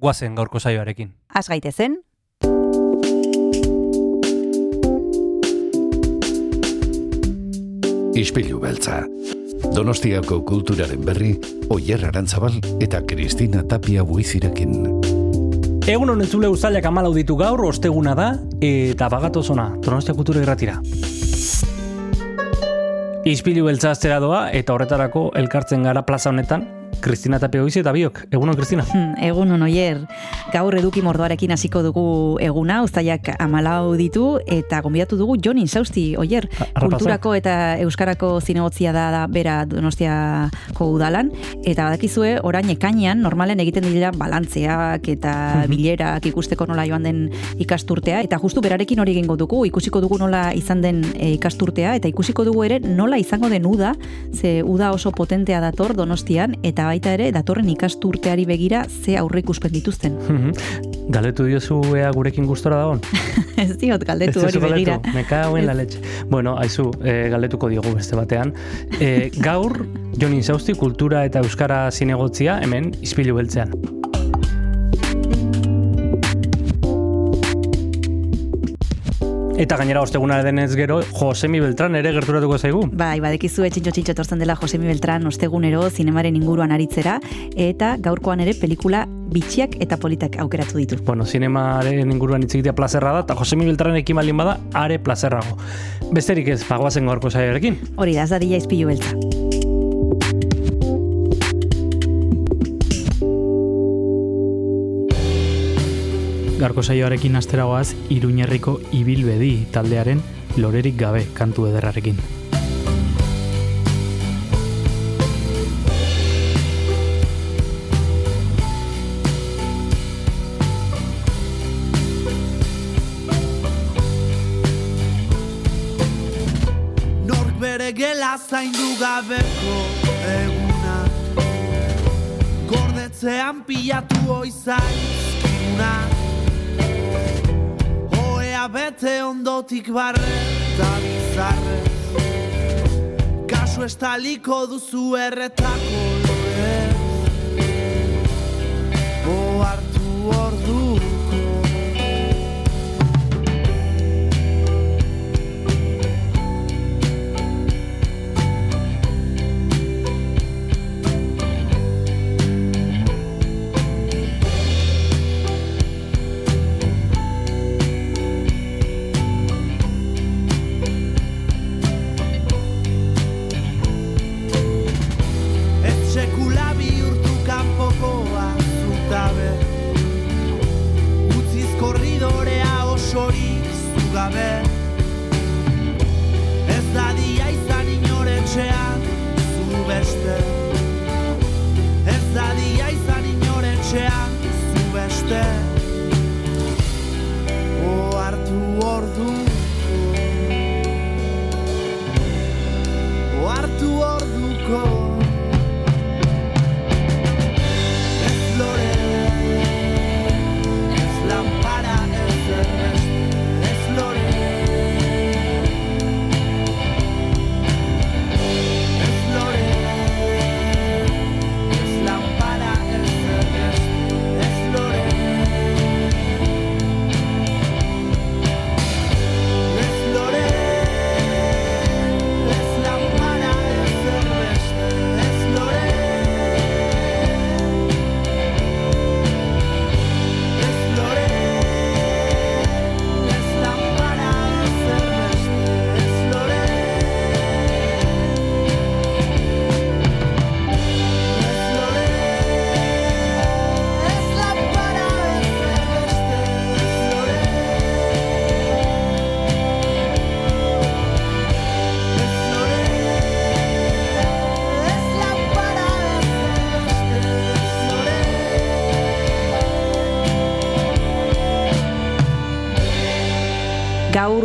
guazen gaurko saioarekin. Az gaitezen, Ispilu beltza. Donostiako kulturaren berri, Oyer Arantzabal eta Kristina Tapia buizirekin. Egun honen zule uztailak amalau ditu gaur, osteguna da, eta bagatu zona, Donostia kultura irratira. Izpilu beltza aztera doa, eta horretarako elkartzen gara plaza honetan, Kristina Tapia Goizi eta biok. Egunon, Kristina. Hmm, egun on oier, gaur eduki mordoarekin hasiko dugu eguna, ustaiak amalau ditu, eta gonbidatu dugu Jon Insausti, oier, Arrapasa. kulturako eta euskarako zinegotzia da, da bera donostiako udalan, eta badakizue orain ekainean normalen egiten dira balantzeak eta bilerak ikusteko nola joan den ikasturtea, eta justu berarekin hori egingo dugu, ikusiko dugu nola izan den e, ikasturtea, eta ikusiko dugu ere nola izango den uda, ze uda oso potentea dator donostian, eta baita ere datorren ikasturteari begira ze aurre ikuspen dituzten. Galetu diozu ea gurekin gustora dagoen? Ez diot galdetu hori begira. galdetu? Me cago en la leche. Bueno, aizu, e, galdetuko diogu beste batean. E, gaur, Jon Insausti, kultura eta euskara zinegotzia, hemen, izpilu beltzean. Eta gainera osteguna denez gero, Josemi Beltran ere gerturatuko zaigu. Bai, badekizu etxintxo txintxo etortzen dela Josemi Beltran ostegunero zinemaren inguruan aritzera, eta gaurkoan ere pelikula bitxiak eta politak aukeratu ditu. Bueno, zinemaren inguruan hitz egitea plazerra da, eta Josemi Beltranekin baldin bada, are plazerrago. Besterik ez, pagoazen gaurko saioarekin. Hori da, ez da dila izpilu beltza. Garko saioarekin asteragoaz Iruñerriko Ibilbedi taldearen lorerik gabe kantu ederrarekin. Nork bere gela zaindu gabeko eguna Gordetzean pilatu oizaizkuna Oea bete ondotik barre eta bizarrez Kasu estaliko duzu erretako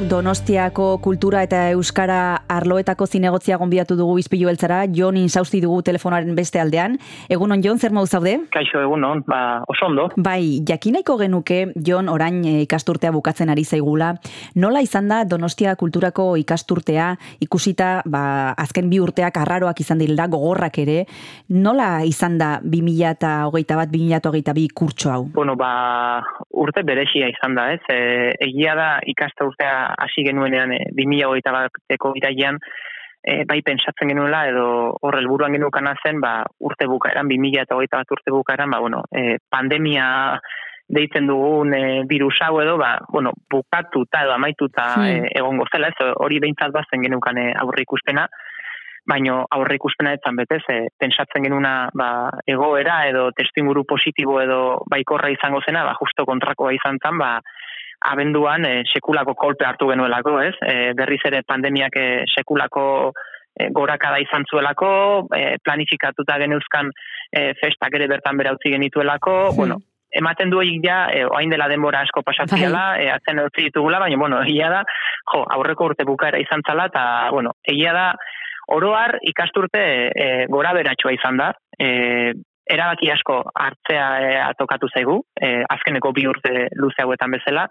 Donostiako kultura eta euskara arloetako zinegotzia gonbiatu dugu izpilu beltzara, Jon insausti dugu telefonaren beste aldean. Egunon Jon, zer modu zaude? Kaixo egunon, ba, oso ondo. Bai, jakinaiko genuke Jon orain eh, ikasturtea bukatzen ari zaigula. Nola izan da Donostia kulturako ikasturtea ikusita ba, azken bi urteak arraroak izan direla gogorrak ere. Nola izan da 2021 bat 2022 kurtso hau? Bueno, ba, urte berexia izan da, ez? E, egia da ikasta urtea hasi genuenean e, 2021 bateko irailean e, bai pentsatzen genuela edo hor helburuan genukana zen, ba, urte bukaeran 2021 bat urte bukaeran, ba bueno, e, pandemia deitzen dugun e, virus hau edo, ba, bueno, bukatuta edo amaituta Hmm. e, egongo zela, ez? Hori behintzat bazen genukan e, aurre ikuspena, baino aurre ikuspena etzan betez, e, pentsatzen genuna ba, egoera edo testimuru positibo edo baikorra izango zena, ba, justo kontrakoa izan zen, ba, abenduan e, sekulako kolpe hartu genuelako, ez? E, berriz ere pandemiak e, sekulako e, gorakada izan zuelako, e, planifikatuta geneuzkan e, festak ere bertan bera utzi genituelako, Hmm. bueno, ematen du horiek ja, e, oain dela denbora asko pasatziala, e, atzen utzi ditugula, baina, bueno, egia da, jo, aurreko urte bukaera izan zala, eta, bueno, egia da, oroar ikasturte e, gora beratxua izan da, e, erabaki asko hartzea e, atokatu zaigu, e, azkeneko bi urte luze hauetan bezala,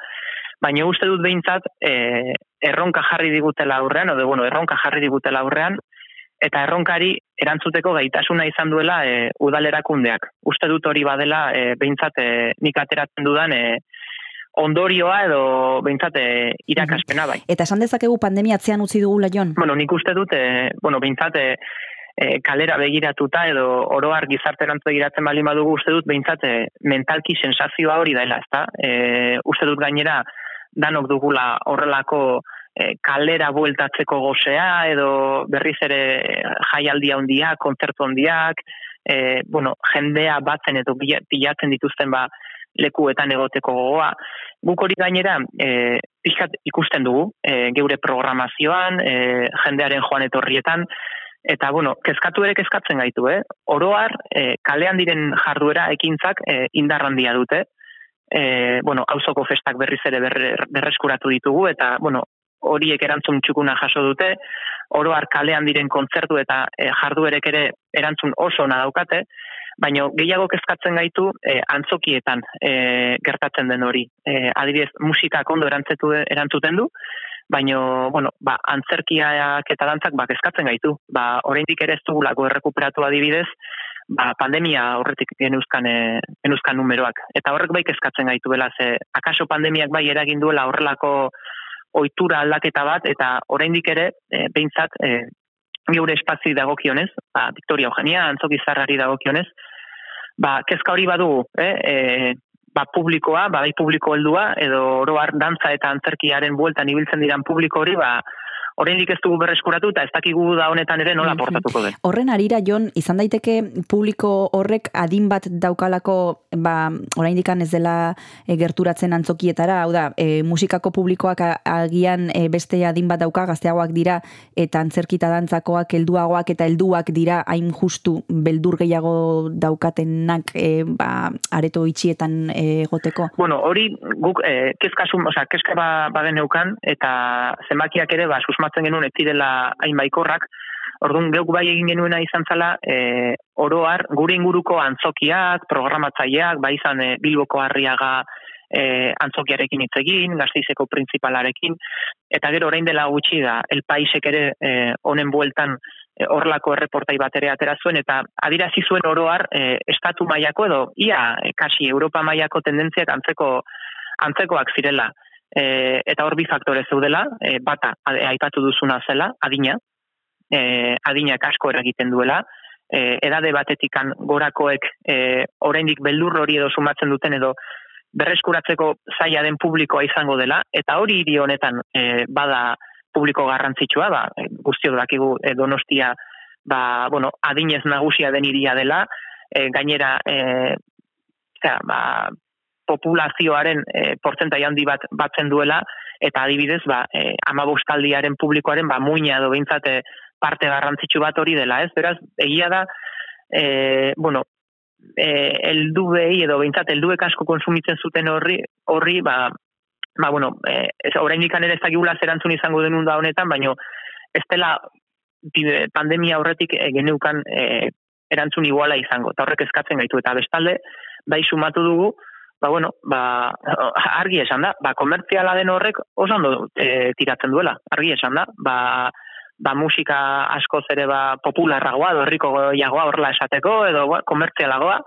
baina uste dut behintzat e, erronka jarri digutela aurrean, edo bueno, erronka jarri digutela aurrean, eta erronkari erantzuteko gaitasuna izan duela e, udalerakundeak. Uste dut hori badela e, behintzat e, nik ateratzen dudan e, ondorioa edo behintzat e, irakaspena bai. Eta esan dezakegu pandemia atzean utzi dugula Jon? Bueno, nik uste dut, e, bueno, behintzat e, e, kalera begiratuta edo oroar gizarterantz begiratzen baldin badugu uste dut behintzat e, mentalki sensazioa hori dela, ezta? E, uste dut gainera danok dugula horrelako e, kalera bueltatzeko gozea edo berriz ere jaialdi handiak, kontzertu handiak, e, bueno, jendea batzen edo bila- pilatzen dituzten ba lekuetan egoteko gogoa. Guk hori gainera e, pixkat ikusten dugu e, geure programazioan, e, jendearen joan etorrietan, eta bueno, kezkatu ere kezkatzen gaitu, eh? Oroar, e, kalean diren jarduera ekintzak e, indar handia dute. E, bueno, auzoko festak berriz ere berre- berreskuratu ditugu, eta bueno, horiek erantzun txukuna jaso dute, oroar kalean diren kontzertu eta e, jarduerek ere erantzun oso ona daukate, baina gehiago kezkatzen gaitu e, antzokietan e, gertatzen den hori. E, adibidez, musikak ondo erantzetu, erantzuten du, baina, bueno, ba, antzerkiak eta dantzak ba, kezkatzen gaitu. Ba, oraindik ere ez dugulako errekuperatu adibidez, ba, pandemia horretik genuzkan, e, genuzkan numeroak. Eta horrek bai kezkatzen gaitu bela, ze akaso pandemiak bai eragin duela horrelako ohitura aldaketa bat, eta oraindik ere, e, behintzat, e, geure espazi dagokionez, ba, Victoria Eugenia, antzoki zarrari dagokionez, ba, kezka hori badugu, eh? E, ba, publikoa, ba, bai publiko heldua, edo oroar dantza eta antzerkiaren bueltan ibiltzen diran publiko hori, ba, oraindik ez dugu berreskuratu eta ez dakigu da honetan ere nola portatuko den. Horren arira, Jon, izan daiteke publiko horrek adin bat daukalako, ba, oraindik ez dela e, gerturatzen antzokietara, hau da, e, musikako publikoak agian e, beste adin bat dauka, gazteagoak dira, eta antzerkita dantzakoak helduagoak eta helduak dira hain justu beldur gehiago daukatenak e, ba, areto itxietan e, egoteko. Bueno, hori guk eh, kezkasun, osea, kezka ba, bageneukan eta zenbakiak ere ba susmatzen genuen ez direla hain baikorrak. Orduan geuk bai egin genuena izan zala, e, oroar gure inguruko antzokiak, programatzaileak, bai izan e, Bilboko Harriaga e, antzokiarekin hitz egin, Gasteizeko printzipalarekin eta gero orain dela gutxi da El Paisek ere e, honen bueltan e, horrelako erreportai bat ere atera zuen eta adirazi zuen oroar e, estatu mailako edo ia e, kasi Europa mailako tendentziak antzeko antzekoak zirela. E, eta hor bi faktore zeudela, e, bata aipatu duzuna zela, adina, e, adinak asko eragiten duela, e, edade batetikan gorakoek e, oraindik beldur hori edo sumatzen duten edo berreskuratzeko zaila den publikoa izango dela, eta hori hiri honetan e, bada publiko garrantzitsua, ba, guztio dakigu e, donostia, ba, bueno, adinez nagusia den iria dela, e, gainera, e, zera, ba, populazioaren e, portzentai handi bat batzen duela, eta adibidez, ba, e, amabostaldiaren publikoaren, ba, muina edo behintzat e, parte garrantzitsu bat hori dela, ez? Beraz, egia da, e, bueno, e, eldu edo behintzat elduek asko konsumitzen zuten horri, horri ba, ba, bueno, e, ez, oraindik ere ez dakigula zer erantzun izango denun da honetan, baino ez dela pandemia aurretik e, geneukan e, erantzun iguala izango, eta horrek eskatzen gaitu, eta bestalde, bai sumatu dugu, ba, bueno, ba, argi esan da, ba, komertziala den horrek oso ondo e, tiratzen duela, argi esan da, ba, ba musika askoz ere ba popularragoa, edo herriko jagoa horrela esateko, edo ba, komertzialagoa,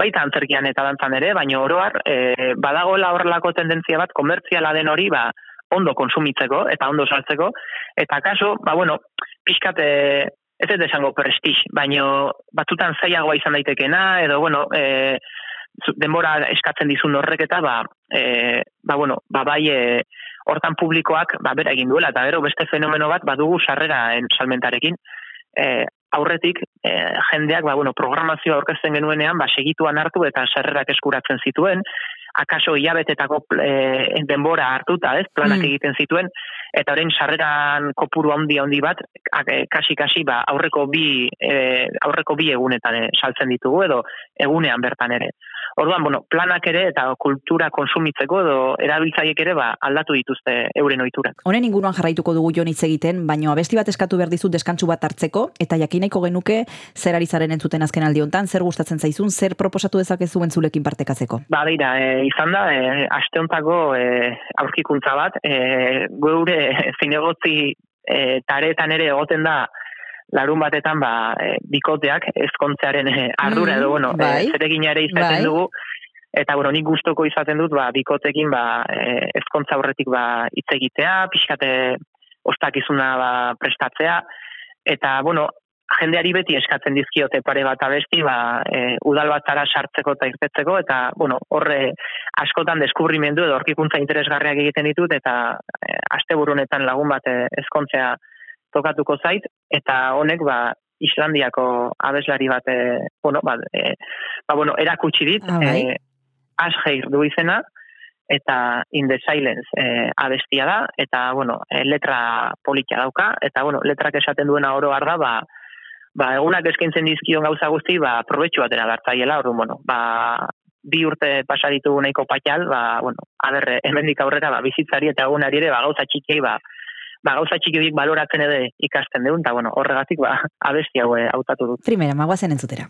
baita antzerkian eta dantzan ere, baina oroar, e, badagoela horrelako tendentzia bat, komertziala den hori, ba, ondo konsumitzeko eta ondo saltzeko, eta kaso, ba, bueno, pixkat, e, ez ez esango prestige, baino batzutan zailagoa izan daitekena, edo, bueno, e, denbora eskatzen dizun horrek eta, ba, e, ba, bueno, ba, bai, e, hortan publikoak ba, bera egin duela, eta gero beste fenomeno bat badugu sarrera salmentarekin. E, aurretik e, jendeak ba, bueno, programazioa aurkezten genuenean ba, segituan hartu eta sarrerak eskuratzen zituen, akaso hilabetetako e, denbora hartuta, ez, planak Mm. egiten zituen, eta orain sarreran kopuru handi handi bat, ak- e, kasi kasi ba, aurreko bi e, aurreko bi egunetan e, saltzen ditugu edo egunean bertan ere. Orduan, bueno, planak ere eta kultura konsumitzeko edo erabiltzaiek ere ba, aldatu dituzte euren ohiturak. Honen inguruan jarraituko dugu jon hitz egiten, baino abesti bat eskatu behar dizut deskantsu bat hartzeko, eta jakinaiko genuke zer ari zaren entzuten azken aldi hontan, zer gustatzen zaizun, zer proposatu dezakezu entzulekin partekatzeko. Ba, beira, e, izan da, e, aste hontako e, aurkikuntza bat, e, geure zinegotzi e, taretan ere egoten da larun batetan ba, e, bikoteak ezkontzearen e, ardura Mm, edo, bueno, bai, e, zeregina ere izaten bai. dugu, eta bueno, nik gustoko izaten dut ba, bikotekin ba, e, ezkontza aurretik ba, hitz egitea, pixkate ostakizuna ba, prestatzea, eta bueno, jendeari beti eskatzen dizkiote pare bat abesti, ba, e, udal batzara sartzeko eta irtetzeko, eta, bueno, horre askotan deskubrimendu edo horkikuntza interesgarriak egiten ditut, eta e, honetan lagun bat e, ezkontzea tokatuko zait, eta honek, ba, Islandiako abeslari bat, e, bueno, ba, e, ba, bueno, erakutsi dit, Ah, bai. e, du izena, eta In the Silence e, abestia da, eta, bueno, e, letra politia dauka, eta, bueno, letrak esaten duena oro har da, ba, ba, egunak eskaintzen dizkion gauza guzti, ba, probetxu batera gartzaiela, orduan, bueno, ba, bi urte pasa ditugu nahiko patxal, ba, bueno, aber, hemendik aurrera, ba, bizitzari eta egunari ere, ba, gauza txikiei, ba, ba, gauza txiki horiek baloratzen ere ikasten deun, eta, bueno, horregatik, ba, abesti hau eh, hautatu dut. Primera, magoazen entzutera.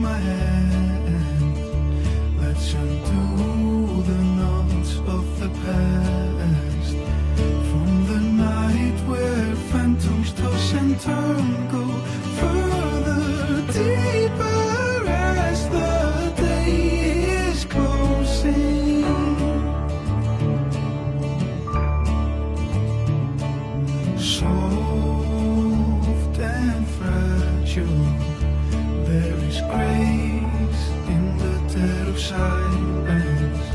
My hand. Let's undo the knots of the past. From the night where phantoms toss and turn, go silence.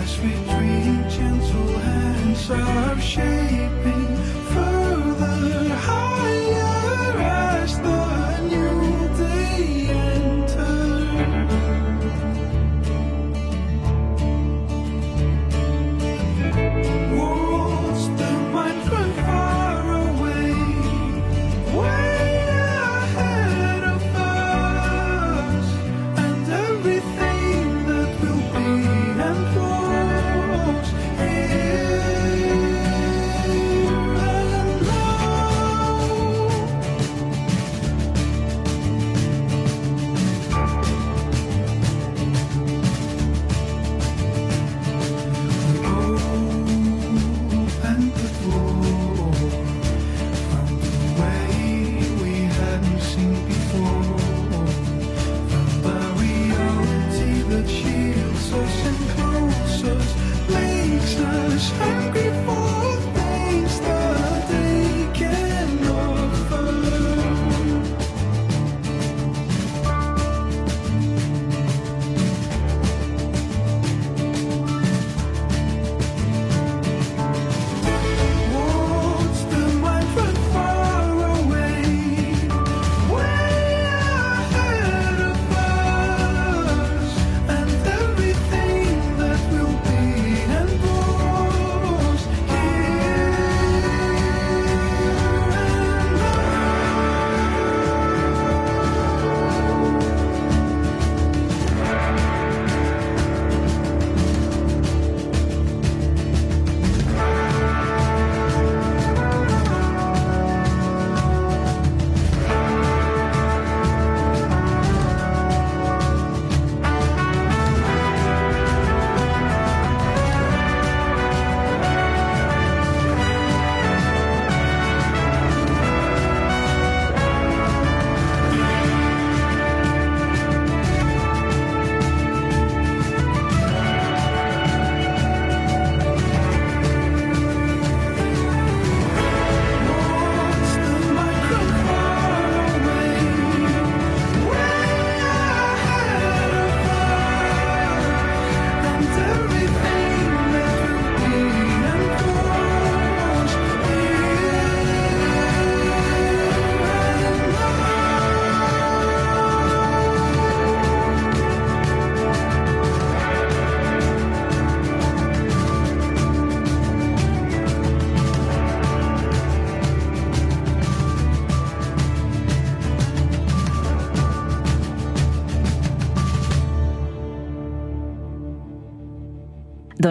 As we dream, gentle hands are shaping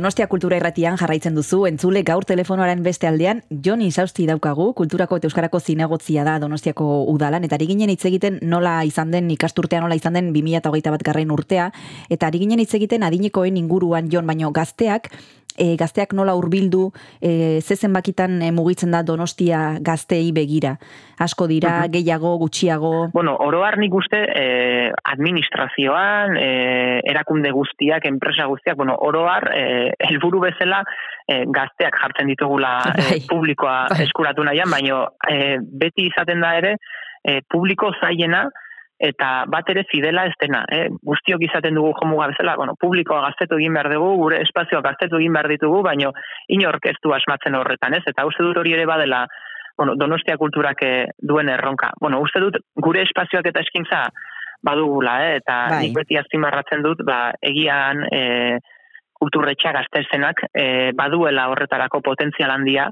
Donostia Kultura Irratian jarraitzen duzu, entzule gaur telefonoaren beste aldean, Jon Insausti daukagu, Kulturako eta Euskarako zinegotzia da Donostiako udalan, eta ari ginen hitz egiten nola izan den, ikasturtea nola izan den 2008 bat garrain urtea, eta ari ginen hitz egiten adinekoen inguruan, Jon, baino gazteak, e, gazteak nola hurbildu e, ze zenbakitan e, mugitzen da Donostia gazteei begira. Asko dira, gehiago, gutxiago. Bueno, oroar nik uste eh, administrazioan, eh, erakunde guztiak, enpresa guztiak, bueno, oroar eh, helburu bezala eh, gazteak jartzen ditugula eh, Bai. publikoa Bai. eskuratu nahian, baino eh, beti izaten da ere eh, publiko zaiena eta bat ere fidela ez dena. Eh? Guztiok izaten dugu jomuga bezala, bueno, publikoa gaztetu egin behar dugu, gure espazioa gaztetu egin behar ditugu, baino inork ez du asmatzen horretan, ez? Eta uste dut hori ere badela bueno, donostia kulturak eh, duen erronka. Bueno, uste dut gure espazioak eta eskintza badugula, eh? eta Bai. nik beti azpimarratzen dut, ba, egian e, kulturretxa gaztezenak e, baduela horretarako potentzial handia,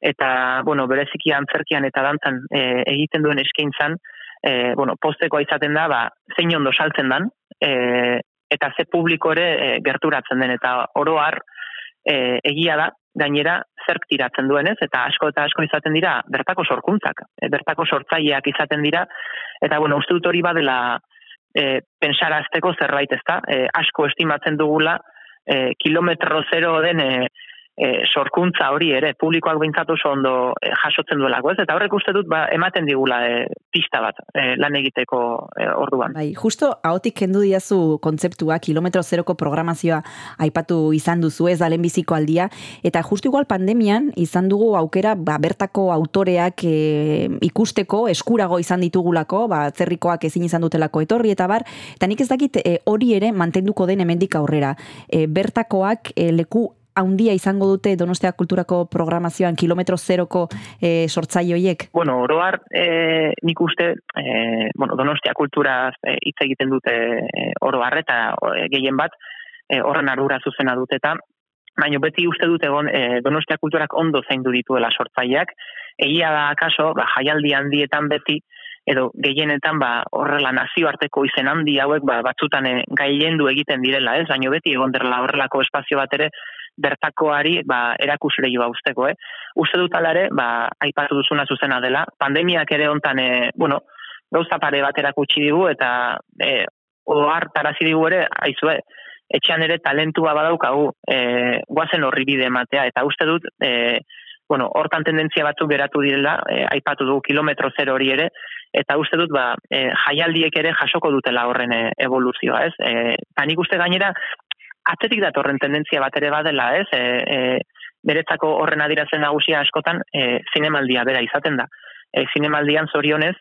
eta, bueno, bereziki antzerkian eta dantzan e, egiten duen eskaintzan, e, bueno, postekoa izaten da, ba, zein ondo saltzen dan, e, eta ze publiko ere e, gerturatzen den, eta oroar e, egia da, gainera zerk tiratzen duenez, eta asko eta asko izaten dira bertako sorkuntzak, e, bertako sortzaileak izaten dira, eta bueno, uste dut hori badela e, pensarazteko zerbait ezta, e, asko estimatzen dugula e, kilometro zero den e, e, sorkuntza hori ere, publikoak behintzat oso ondo e, jasotzen duelako, ez? Eta horrek uste dut ba, ematen digula e, pista bat e, lan egiteko e, orduan. Bai, justo ahotik kendu diazu kontzeptua, kilometro zeroko programazioa aipatu izan duzu ez da lehenbiziko aldia, eta justu igual pandemian izan dugu aukera ba, bertako autoreak e, ikusteko, eskurago izan ditugulako, ba, atzerrikoak ezin izan dutelako etorri eta bar, eta nik ez dakit e, hori ere mantenduko den hemendik aurrera. E, bertakoak e, leku haundia izango dute Donostia Kulturako programazioan kilometro zeroko e, sortzaile hoiek? Bueno, oroar e, nik uste e, bueno, donostia kulturaz e, hitz egiten dute e, oroar eta e, gehien bat e, horren ardura zuzena dute eta baina beti uste dut egon e, donostia kulturak ondo zaindu dituela sortzaileak egia da akaso ba, jaialdi handietan beti edo gehienetan ba horrela nazioarteko izen handi hauek ba batzutan e, gailendu egiten direla, ez? Baino beti egon derla horrelako espazio bat ere bertakoari ba erakusleioa usteko, eh? Uste dut hala ere, ba aipatu duzuna zuzena dela. Pandemiak ere hontan e, bueno, gauza pare bat erakutsi digu eta e, ohartarazi digu ere, aizue, etxean ere talentua badaukagu, e, guazen horri bide ematea eta uste dut e, bueno, hortan tendentzia batzuk geratu direla, e, aipatu dugu kilometro zero hori ere, eta uste dut ba, e, jaialdiek ere jasoko dutela horren evoluzioa, ez? E, eta nik uste gainera, atzetik datorren tendentzia bat ere badela, ez? E, e, beretzako horren adirazen nagusia askotan, e, zinemaldia bera izaten da. E, zinemaldian zorionez,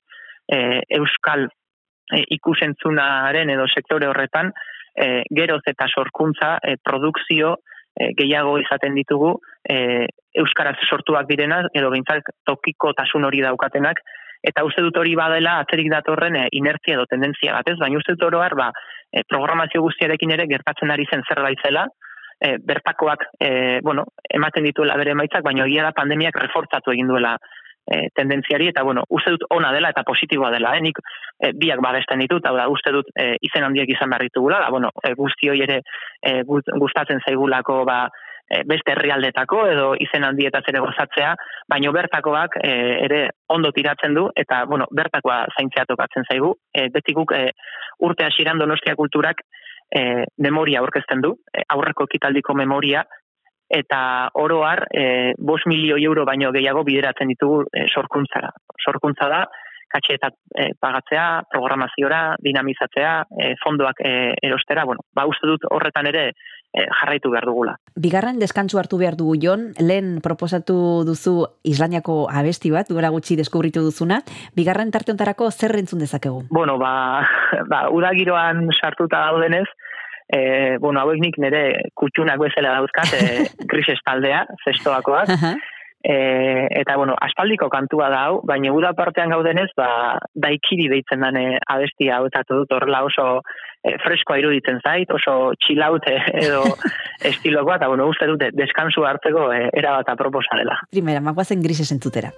e, euskal e, ikusentzunaren edo sektore horretan, e, geroz eta sorkuntza, e, produkzio, e, gehiago izaten ditugu, e, euskaraz sortuak direnak, edo behintzat tokiko tasun hori daukatenak, eta uste dut hori badela atzerik datorren e, inertzia edo tendentzia bat, ez? Baina uste dut oroar, ba, e, programazio guztiarekin ere gertatzen ari zen zerbait zela, e, bertakoak, e, bueno, ematen dituela bere emaitzak, baina egia da pandemiak refortzatu egin duela e, tendentziari, eta bueno, uste dut ona dela eta positiboa dela, eh? nik e, biak babesten ditut, hau da, uste dut e, izen handiak izan behar ditugula, da, bueno, e, guzti hoi ere e, gust- gustatzen zaigulako, ba, beste herrialdetako edo izen handietaz ere gozatzea, baino bertakoak e, ere ondo tiratzen du eta bueno, bertakoa zaintzea tokatzen zaigu. E, beti guk e, urte hasieran Donostia kulturak e, memoria aurkezten du, e, aurreko ekitaldiko memoria eta oro har e, 5 milio euro baino gehiago bideratzen ditugu e, sorkuntzara. Sorkuntza da katxeetak e, pagatzea, programaziora, dinamizatzea, e, fondoak e, erostera, bueno, ba uste dut horretan ere e, jarraitu behar dugula. Bigarren deskantzu hartu behar dugu Jon, lehen proposatu duzu Islandiako abesti bat, duela gutxi deskubritu duzuna. Bigarren tarte hontarako zer entzun dezakegu? Bueno, ba, ba udagiroan sartuta daudenez, e, bueno, hauek nik nire kutxunak bezala dauzkat, e, grises taldea, zestoakoak, Aha. e, eta, bueno, aspaldiko kantua da hau, baina uda partean gaudenez, ba, daikiri deitzen dane abestia hau, eta dut horrela oso e, freskoa iruditzen zait, oso txilaute edo estilokoa, eta, bueno, uste dute deskansu hartzeko e, erabat aproposa dela. Primera, magoazen grises entzutera.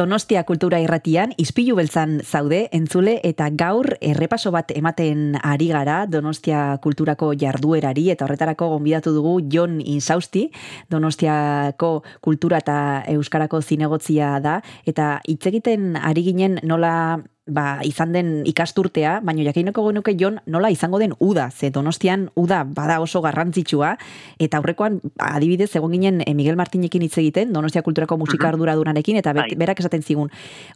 Donostia Kultura Irratian ispilu beltzan zaude entzule eta gaur errepaso bat ematen ari gara Donostia Kulturako jarduerari eta horretarako gonbidatu dugu Jon Insausti, Donostiako Kultura eta Euskarako zinegotzia da eta hitz egiten ari ginen nola ba, izan den ikasturtea, baina jakineko genuke jon nola izango den uda, ze donostian uda bada oso garrantzitsua, eta aurrekoan adibidez egon ginen eh, Miguel Martinekin hitz egiten, donostia kulturako musika arduradunarekin, eta be- Bai. berak esaten zigun,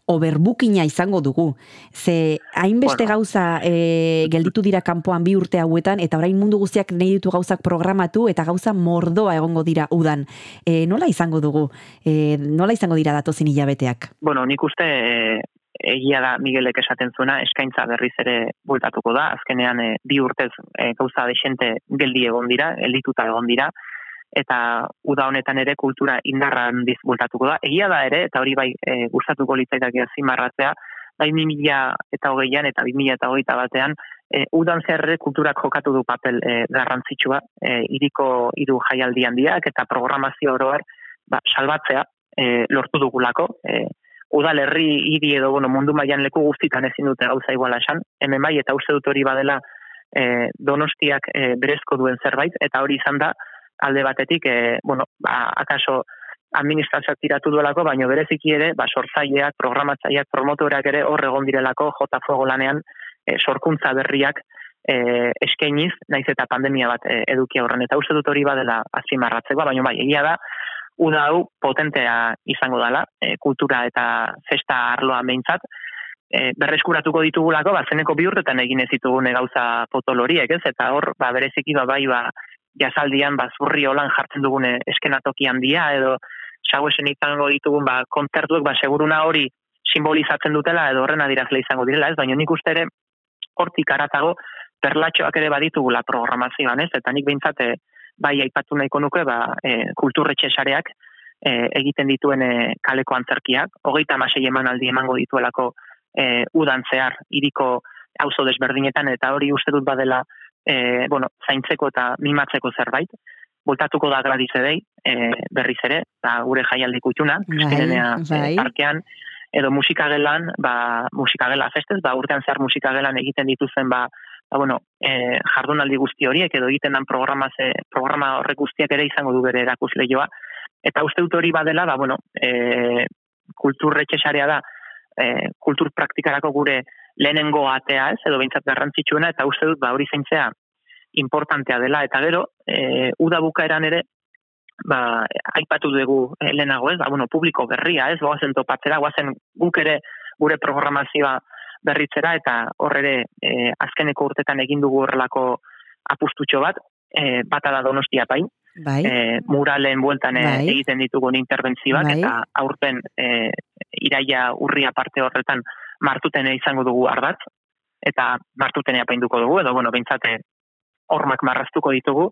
overbookina izango dugu. Ze hainbeste Bueno. gauza e, gelditu dira kanpoan bi urte hauetan, eta orain mundu guztiak nahi ditu gauzak programatu, eta gauza mordoa egongo dira udan. E, nola izango dugu? E, nola izango dira datozin hilabeteak? Bueno, nik uste egia da Miguelek esaten zuena eskaintza berriz ere bueltatuko da. Azkenean e, bi urtez e, gauza desente geldi egon dira, geldituta egon dira eta uda honetan ere kultura indarra handiz bueltatuko da. Egia da ere, eta hori bai e, gustatuko litzaidake azpimarratzea, bai 2000 eta hogeian eta 2000 eta hogeita batean, e, udan zer kulturak jokatu du papel e, garrantzitsua, e, iriko hiru jaialdi handiak eta programazio oroar ba, salbatzea e, lortu dugulako, e, udalerri hiri edo bueno, mundu mailan leku guztitan ezin dute gauza iguala esan, hemen bai eta uste dut hori badela e, donostiak e, berezko duen zerbait, eta hori izan da alde batetik, e, bueno, ba, akaso administrazioak tiratu duelako, baino bereziki ere, ba, sortzaileak, programatzaileak, promotoreak ere hor egon direlako jota fuego lanean e, sorkuntza berriak e, eskainiz, naiz eta pandemia bat e, eduki aurren. Eta uste dut hori badela azpimarratzeko, baina bai, egia da, uda hau potentea izango dela, e, kultura eta festa arloa behintzat, e, berreskuratuko ditugulako, ba, zeneko bi urtetan egin ez ditugune gauza potoloriek, ez? Eta hor, ba, bereziki ba, bai, ba, jazaldian, ba, zurri holan jartzen dugune eskenatoki handia, edo sauesen izango ditugun, ba, kontzertuek, ba, seguruna hori simbolizatzen dutela, edo horren adirazle izango direla, ez? Baina nik uste ere, hortik aratago, perlatxoak ere baditugula programazioan, ez? Eta nik behintzat, e, bai aipatu nahiko nuke, ba, e, kulturretxe sareak e, egiten dituen e, kaleko antzerkiak, hogeita amasei emanaldi emango dituelako e, udan zehar, iriko auzo desberdinetan, eta hori uste dut badela, e, bueno, zaintzeko eta mimatzeko zerbait, bultatuko da gradize dei, e, berriz ere, da gure jaialdi kutxuna, bai. e, parkean, edo musikagelan, ba, musikagela festez, ba, urtean zehar musikagelan egiten dituzen, ba, ba bueno, e, jardunaldi guzti horiek, edo egiten dan programa, ze, programa horrek guztiak ere izango du bere erakusleioa, eta uste dut hori badela, ba, bueno, e, kulturretxe sarea da, e, kultur praktikarako gure lehenengo atea ez, edo behintzat garrantzitsuena, eta uste dut, ba, hori zeintzea importantea dela, eta gero, e, uda bukaeran ere, ba, aipatu dugu lehenago ez, ba, bueno, publiko berria ez, goazen topatzera, goazen guk ere gure programazioa berritzera, eta hor ere e, azkeneko urtetan egin dugu horrelako apustutxo bat, e, bata da donostia pain, Bai, e, muralen bueltan e, Bai. egiten ditugun interbentzioak Bai. eta aurten e, iraia urria parte horretan martutene izango dugu ardatz eta martutenea painduko dugu edo bueno beintzate hormak marraztuko ditugu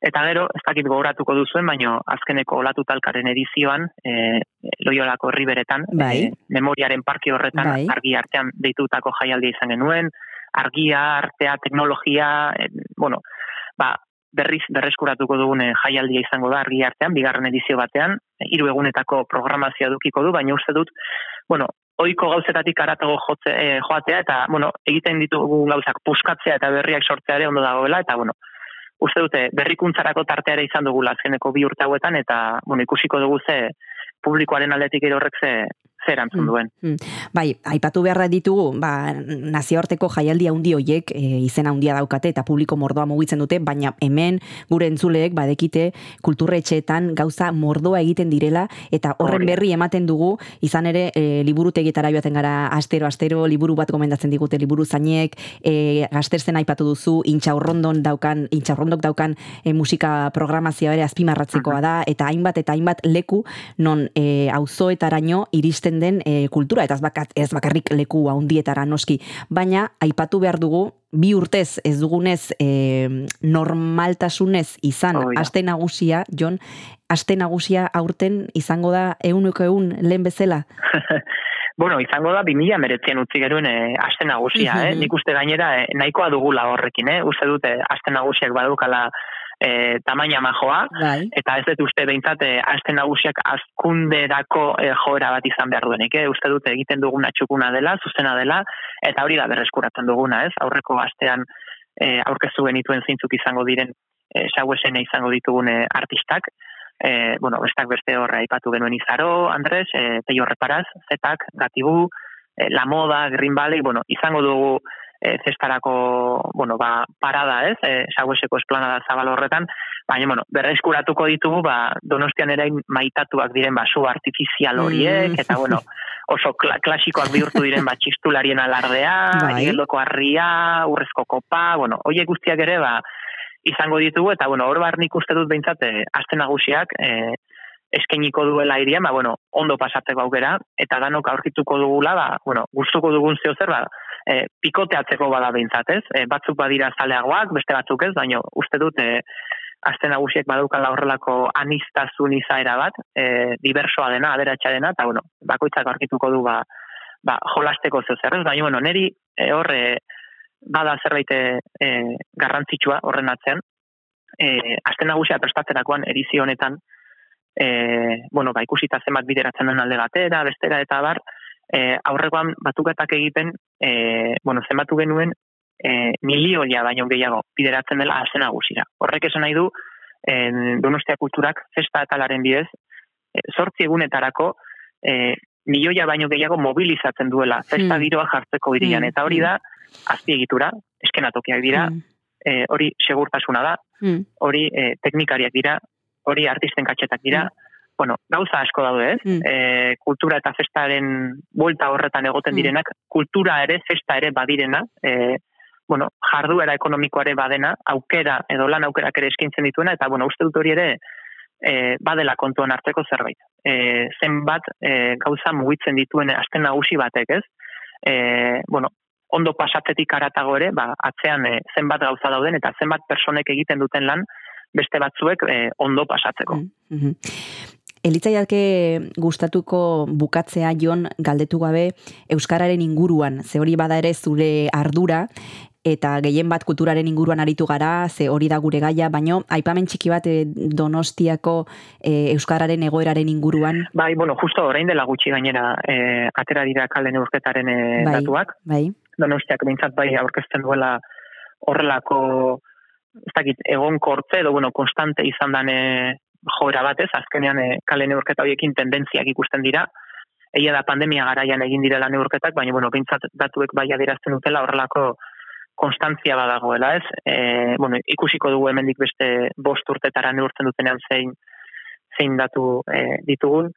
eta gero ez dakit gogoratuko duzuen baino azkeneko olatu talkaren edizioan e, Loiolako herriberetan Bai. e, memoriaren parke horretan Bai. argi artean deitutako jaialdia izan genuen argia, artea, teknologia, e, bueno, ba, berriz berreskuratuko dugun eh, jaialdia izango da argi artean, bigarren edizio batean, eh, hiru egunetako programazioa dukiko du, baina uste dut, bueno, oiko gauzetatik aratago jotze, joatea, eta, bueno, egiten ditugun gauzak puskatzea eta berriak sortzea ere ondo dagoela, eta, bueno, uste dute berrikuntzarako tartea ere izan dugula azkeneko bi urte hauetan, eta, bueno, ikusiko dugu ze publikoaren aldetik ere horrek ze, ze erantzun Mm. duen. bai, aipatu beharra ditugu, ba, nazioarteko jaialdi handi hoiek e, izena handia daukate eta publiko mordoa mugitzen dute, baina hemen gure entzuleek badekite kulturretxeetan gauza mordoa egiten direla eta horren berri ematen dugu, izan ere e, liburutegietara joaten gara astero astero liburu bat gomendatzen digute liburu zainek, e, gazterzen aipatu duzu, intxaurrondon daukan, intxaurrondok daukan e, musika programazioa ere azpimarratzekoa da eta hainbat eta hainbat leku non e, auzoetaraino iristen den e, kultura eta ez, bakat, ez bakarrik leku handietara noski, baina aipatu behar dugu bi urtez ez dugunez e, normaltasunez izan da. aste nagusia, Jon, aste nagusia aurten izango da euneko eun lehen bezala? Bueno, izango da 2000 meretzien utzi geruen e, aste nagusia, eh? Mhm. Nik uste gainera eh, nahikoa dugula horrekin, eh? Uste dute aste nagusiak badukala e, tamaina majoa, Bai. eta ez dut uste behintzat e, aste nagusiak azkunderako e, joera bat izan behar duenik, eh? Uste dute egiten duguna txukuna dela, zuzena dela, eta hori da berreskuratzen duguna, ez? Aurreko astean e, aurkeztu genituen zeintzuk izango diren e, izango ditugun e, artistak, e, bueno, bestak beste horre aipatu genuen izaro, Andres, e, Peio Reparaz, Zetak, Gatibu, e, La Moda, Green Valley, bueno, izango dugu e, zestarako, bueno, ba, parada, ez, e, saueseko esplanada zabal horretan, baina, bueno, berreskuratuko ditugu, ba, donostian ere maitatuak diren, ba, su artifizial horiek, Mm. eta, bueno, oso kla klasikoak bihurtu diren, ba, txistularien alardea, Bai. harria, urrezko kopa, bueno, horiek guztiak ere, ba, izango ditugu, eta, bueno, hor bar nik uste dut behintzat, e, aste nagusiak, e, eskainiko duela iria, ba, bueno, ondo pasatzeko aukera, eta danok aurkituko dugula, ba, bueno, gustuko dugun zeo zer, ba, e, pikoteatzeko bada behintzat, ez? E, batzuk badira zaleagoak, beste batzuk ez, baina uste dut, e, aste nagusiek badaukala horrelako anistazun izaera bat, e, diversoa dena, aderatxa dena, eta, bueno, bakoitzak aurkituko du, ba, ba, jolasteko zeo zer, ez? Baina, bueno, neri e, hor, e, bada zerbait e, garrantzitsua horren atzean, e, aste nagusia prestatzerakoan edizio honetan, e, bueno, ba, ikusita zenbat bideratzen den alde batera, bestera eta bar, e, aurrekoan batuketak egiten, e, bueno, zenbatu genuen, e, milioia baino gehiago bideratzen dela aste nagusira. Horrek esan nahi du, en, Donostia kulturak festa atalaren bidez, e, zortzi egunetarako, e, milioia baino gehiago mobilizatzen duela, festa Hmm. giroa jartzeko irian, Hmm, eta hori da, azpiegitura, eskenatokiak dira, Mm, e, hori segurtasuna da, mm, hori e, teknikariak dira, hori artisten katxetak dira, bueno, gauza asko daude, ez? Mm. E, kultura eta festaren buelta horretan egoten Mm. direnak, kultura ere, festa ere badirena, e, bueno, jarduera ekonomikoare badena, aukera edo lan aukerak ere eskaintzen dituena, eta, bueno, uste dut hori ere, e, badela kontuan hartzeko zerbait. E, zenbat e, gauza mugitzen dituen aste nagusi batek, ez? E, bueno, ondo pasatzetik aratago ere, ba, atzean e, zenbat gauza dauden eta zenbat personek egiten duten lan beste batzuek e, ondo pasatzeko. Mm -hmm. Elitzaiake gustatuko bukatzea jon galdetu gabe Euskararen inguruan, ze hori bada ere zure ardura, eta gehien bat kulturaren inguruan aritu gara, ze hori da gure gaia, baino aipamen txiki bat eh, Donostiako e, euskararen egoeraren inguruan. Bai, bueno, justo orain dela gutxi gainera e, atera dira kalde neurketaren e, Bai, datuak. bai. Donostiak behintzat bai aurkezten duela horrelako ez dakit, egon kortze edo bueno, konstante izan dan e, joera batez, azkenean e, kale neurketa horiekin tendentziak ikusten dira, egia da pandemia garaian egin direla neurketak, baina bueno, behintzat datuek bai adierazten dutela horrelako konstantzia badagoela, ez? E, bueno, ikusiko dugu hemendik beste bost urtetara neurtzen dutenean zein zein datu e, ditugun.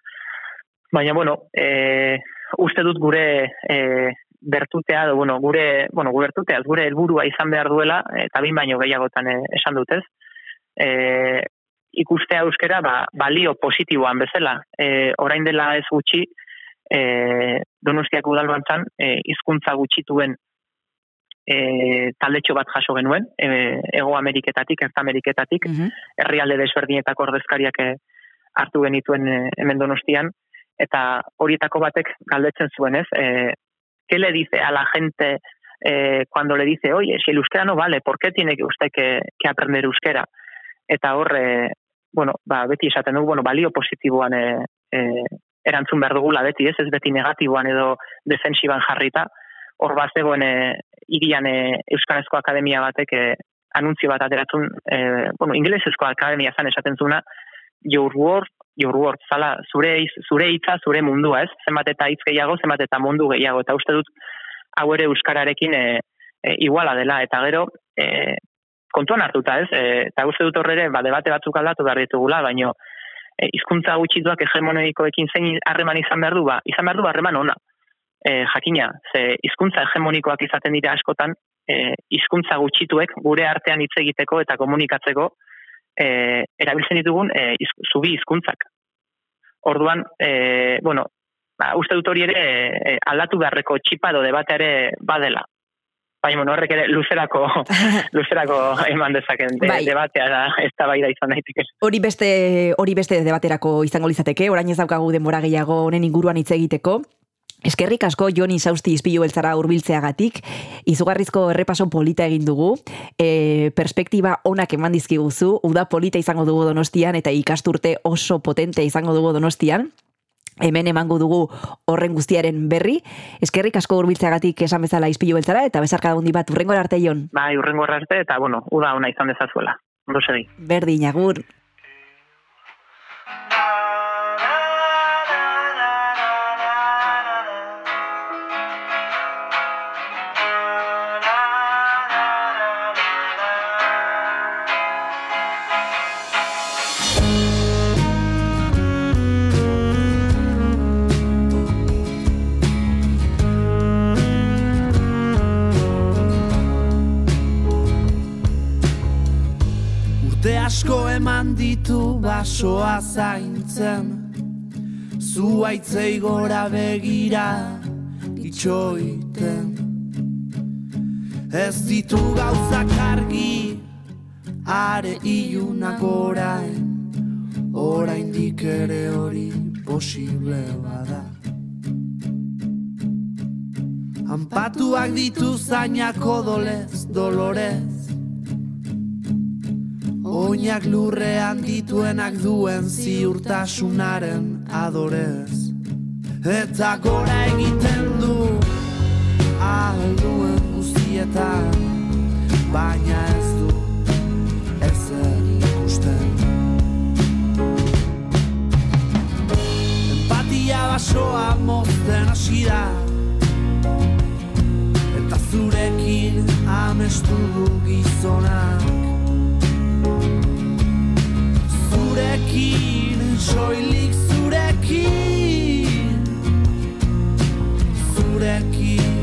Baina, bueno, e, uste dut gure e, bertutea, edo, bueno, gure, bueno, gure bertutea, gure helburua izan behar duela, eta bin baino gehiagotan e, esan dutez, e, ikustea euskera ba, balio positiboan bezala. E, orain dela ez gutxi, e, donostiak udalbantzan, e, hizkuntza gutxituen e, taldetxo bat jaso genuen, e, Ego Ameriketatik, Erta Ameriketatik, Mhm. herrialde desberdinetako ordezkariak e, hartu genituen e, hemen donostian, eta horietako batek galdetzen zuen, ez? E, ¿Qué le dice a la gente eh, cuando le dice, oye, si el euskera no vale, ¿por qué tiene usted que, que aprender euskera? Eta hor, e, bueno, ba, beti esaten dugu, bueno, balio positiboan e, e, erantzun behar dugula beti, ez, ez beti negatiboan edo defensiban jarrita, hor bat zegoen e, irian e, Euskarazko Akademia batek e, anuntzio bat ateratzen, e, bueno, ingelesezko akademia zan esaten zuna, your word, your word, zala, zure, zure hitza, zure mundua, ez? Zenbat eta hitz gehiago, zenbat eta mundu gehiago, eta uste dut, hau ere Euskararekin e, e, iguala dela, eta gero, e, kontuan hartuta, ez? E, eta uste dut horre ere, ba, debate batzuk aldatu behar ditugula, baino, e, hizkuntza gutxituak hegemonikoekin zein harreman izan behar du, ba, izan behar du harreman ona. E, jakina, ze hizkuntza hegemonikoak izaten dira askotan, e, hizkuntza gutxituek gure artean hitz egiteko eta komunikatzeko e, erabiltzen ditugun e, iz, zubi hizkuntzak. Orduan, e, bueno, ba, uste dut hori ere e, aldatu beharreko txipa edo debate ere badela. Baina, bueno, horrek ere luzerako, luzerako eman dezaken de, Bai. debatea da, ez da bai da izan daiteke. Hori beste hori beste debaterako izango litzateke, orain ez daukagu denbora gehiago honen inguruan hitz egiteko. Eskerrik asko Joni Sausti izpilu beltzara hurbiltzeagatik, izugarrizko errepaso polita egin dugu, e, perspektiba onak eman dizkiguzu, uda polita izango dugu donostian eta ikasturte oso potente izango dugu donostian, hemen emango dugu horren guztiaren berri. Eskerrik asko hurbiltzeagatik esan bezala izpilu beltzara eta bezarka handi bat urrengora arte Jon. Bai, urrengo arte eta, bueno, uda ona izan dezazuela. Ondo segi. Berdin, agur. Basoa zaintzen. Zuaitzei gora begira itxoiten. Ez ditu gauzak argi are ilunak orain. Oraindik ere hori posible bada. Anpatuak ditu zainak odolez, dolorez Oinak lurrean dituenak duen ziurtasunaren adorez. Eta gora egiten du alduen guztietan Baina ez du ezer ikusten. Empatia basoa mozten hasi da Eta zurekin amestu du gizonak zurekin, soilik zurekin, zurekin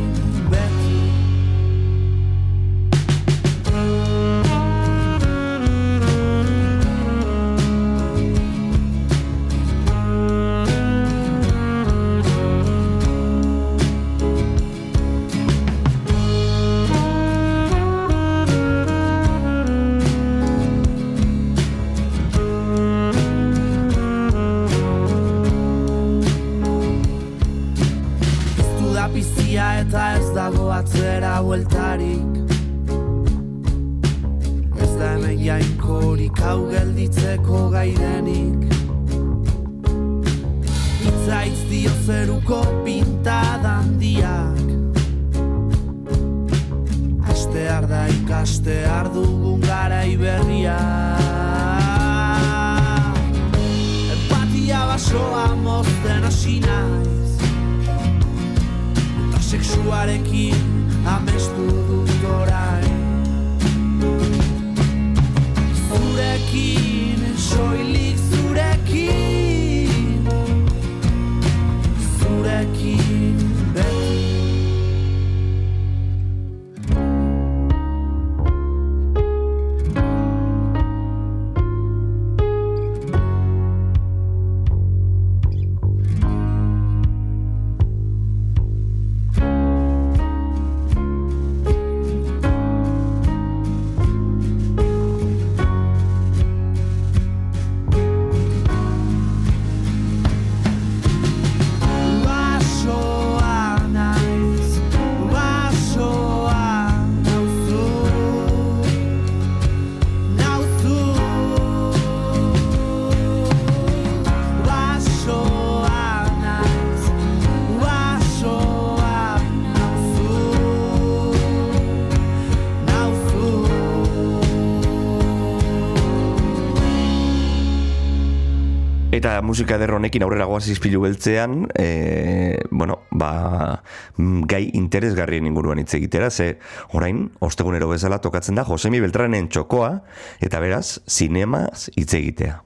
musika eder honekin aurrera goaz izpilu beltzean, e, bueno, ba, mm, gai interesgarrien inguruan hitz egitera, ze orain, ostegunero bezala tokatzen da Josemi Beltranen txokoa, eta beraz, zinemaz hitz egitea.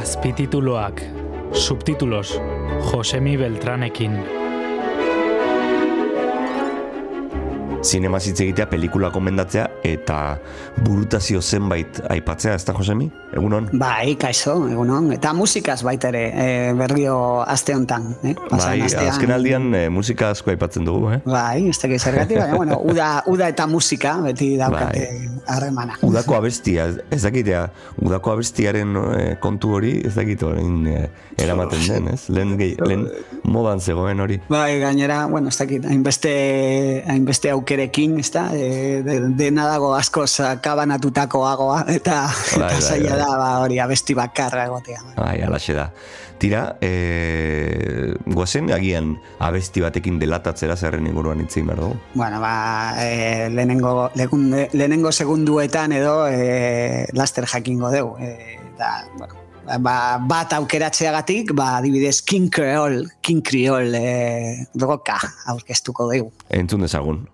Azpitituloak, subtitulos, Josemi Beltranekin. Zinemaz hitz egitea, pelikula komendatzea, eta burutazio zenbait aipatzea, ez da, Josemi? Egunon? Bai, kaixo, egunon. Eta musikaz baita ere, e, berrio aste hontan. Eh? Pasan Bai, astean. azken aldian e, musika asko aipatzen dugu, eh? Bai, ez dakit zergatik, baina, bueno, uda, uda eta musika, beti daukate harremana. Udako abestia, ez dakitea, udako abestiaren eh, kontu hori, ez dakit orain eh, eramaten den, ez? Lehen, gehi, lehen modan zegoen hori. Bai, gainera, bueno, ez dakit, hainbeste, hainbeste aukerekin, ez da, e, de, dena dago asko kabanatutakoagoa, eta, Bai, eta bai, zaila bai. da, ba, hori abesti bakarra egotea. Bai, alaxe da. Tira, e, guazen agian abesti batekin delatatzera zerren inguruan behar dugu. Bueno, ba, e, lehenengo, lehenengo segunduetan edo e, laster jakingo dugu. E, eta, bueno, ba, bat aukeratzeagatik, ba, adibidez King Creole, King Creole e, roka aurkeztuko dugu. Entzun dezagun.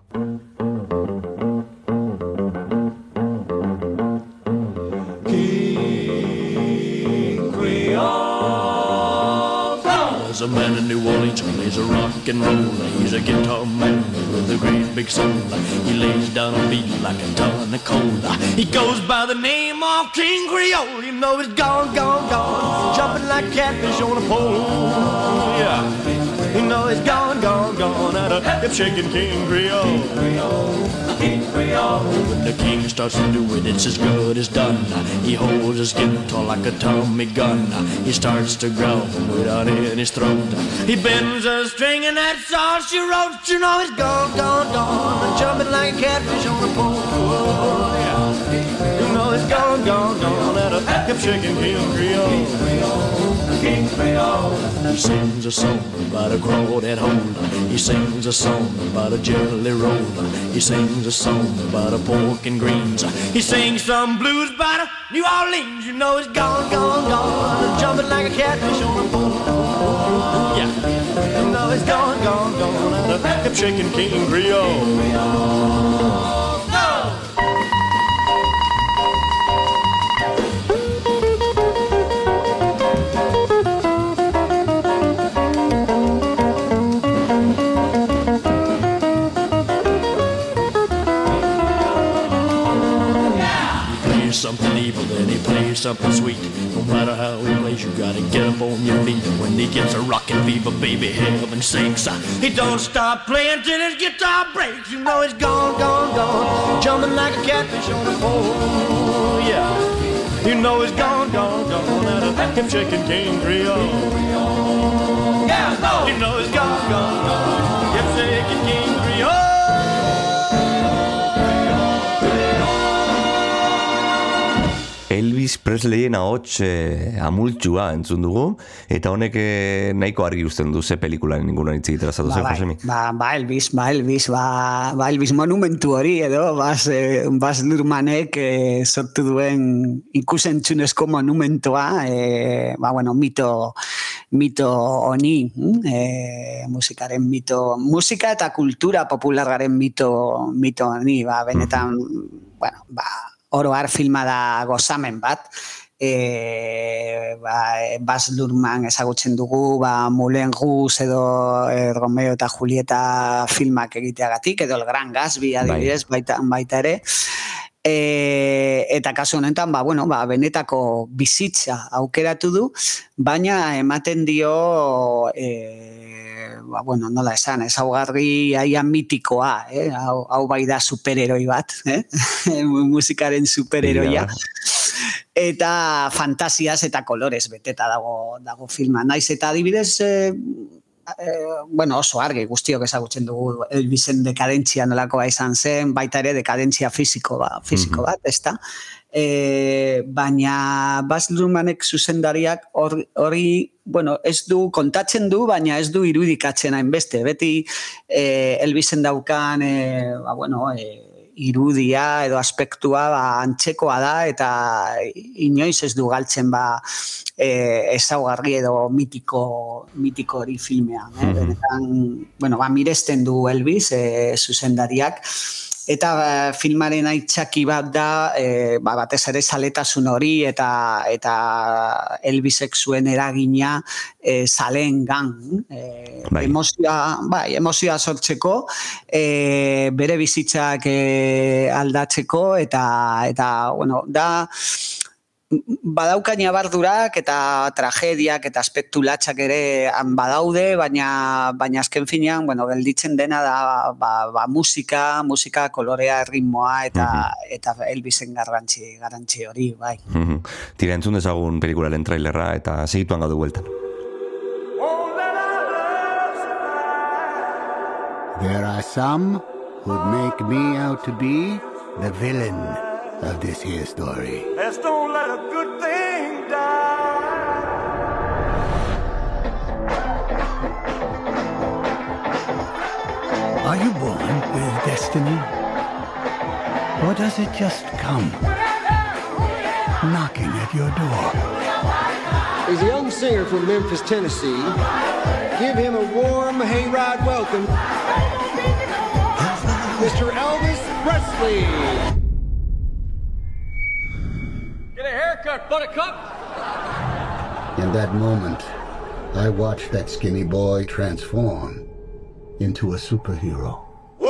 A man in New Orleans plays a rock and roll. He's a guitar man with a great big soul. He lays down a beat like a ton of coal. He goes by the name of King Creole. You know he's gone, gone, gone, jumping like catfish on a pole. Yeah, you know he's gone, gone, gone at a hip shaking King Creole. When the king starts to do it, it's as good as done. He holds his guitar like a Tommy gun. He starts to growl without in his throat. He bends a string and that's all she wrote. You know he's gone, gone, gone, jumping like a catfish on a pole. Oh, yeah. You know he's gone, gone, gone at a hip shaking King Creole. King Creole. He sings a song about a crawdad hole. He sings a song about a jelly roll. He sings a song about a pork and greens. He sings some blues about a New Orleans. You know he's gone, gone, gone, jumping like a catfish on a pole. Yeah, you know he's gone, gone, gone at a hip shaking King Creole. Plays something sweet. No matter how he plays, you gotta get up on your feet. When he gets a rockin' fever, baby, heaven sinks. He don't stop playing till his guitar breaks. You know he's gone, gone, gone, jumping like a catfish on a pole. Yeah, you know he's gone, gone, gone at a hip shaking King Creole. Yeah, no, you know he's gone, gone, gone, Elvis Presleyen ahots eh, amultxua entzun dugu, eta honek eh, nahiko argi usten du ze pelikularen inguruan hitz egitera zatu Ba, zen, bai, Josemi. ba, ba, Elvis, ba, Elvis, ba, ba, Elvis monumentu hori, edo, bas, eh, bas Lurmanek eh, sortu duen ikusentzunezko monumentua, eh, ba, bueno, mito, mito honi, eh, musikaren mito, musika eta kultura populargaren mito, mito honi, ba, benetan, bueno, ba, oro har filma da gozamen bat, e, ba, Baz Luhrmann ezagutzen dugu, ba, Moulin Rouge edo e, Romeo eta Julieta filmak egiteagatik, edo El Gran Gatsby adibidez, baita, baita ere. E, eta kasu honetan, ba, bueno, ba, benetako bizitza aukeratu du, baina ematen dio e, ba, bueno, nola esan, ezaugarri aia mitikoa, eh? hau, hau bai da superheroi bat, eh? musikaren superheroia. Eta fantasiaz eta kolorez beteta dago dago filma. Naiz eta adibidez eh, eh, bueno, oso argi guztiok ezagutzen dugu Elvisen dekadentzia nolakoa izan zen, baita ere dekadentzia fisiko, ba, fisiko bat, ezta? E, baina Baz Luhrmannek zuzendariak hor- hori, bueno, ez du kontatzen du, baina ez du irudikatzen hainbeste. Beti e, Elvisen daukan, e, ba, bueno, e, irudia edo aspektua ba, antzekoa da eta inoiz ez du galtzen ba e, ezaugarri edo mitiko mitiko hori filmean. Eh? Benetan, bueno, ba, miresten du Elvis e, zuzendariak eta ba, filmaren aitzaki bat da e, ba, batez ere saletasun hori eta eta Elvisek zuen eragina e, zaleen gan e, Bai. emozioa, bai, emozioa sortzeko e, bere bizitzak e, aldatzeko eta eta bueno, da badaukain abardurak eta tragediak eta aspektu latxak ere han badaude, baina baina azken finean, bueno, gelditzen dena da ba, ba, musika, musika kolorea, ritmoa eta eta Elvisen garrantzi garrantzi hori, bai. Mhm. Tira, entzun dezagun pelikularen trailerra eta segituan gaudu bueltan. There are some who'd make me out to be the villain of this here story. Let's don't let a good thing die. Are you born with destiny? Or does it just come knocking at your door? He's a young singer from Memphis, Tennessee. Give him a warm hayride welcome. Mr. Elvis Presley. Get a haircut, buttercup. In that moment, I watched that skinny boy transform into a superhero. He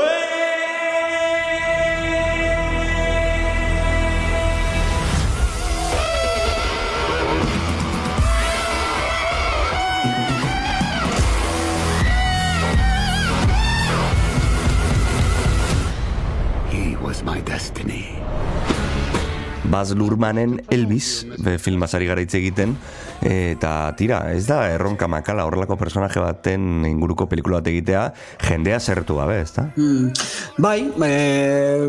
Baz Lurmanen Elvis be, filmazari gara hitz egiten eta tira, ez da erronka makala horrelako personaje baten inguruko pelikula bat egitea jendea zertu gabe, ez da? Mm, bai, e,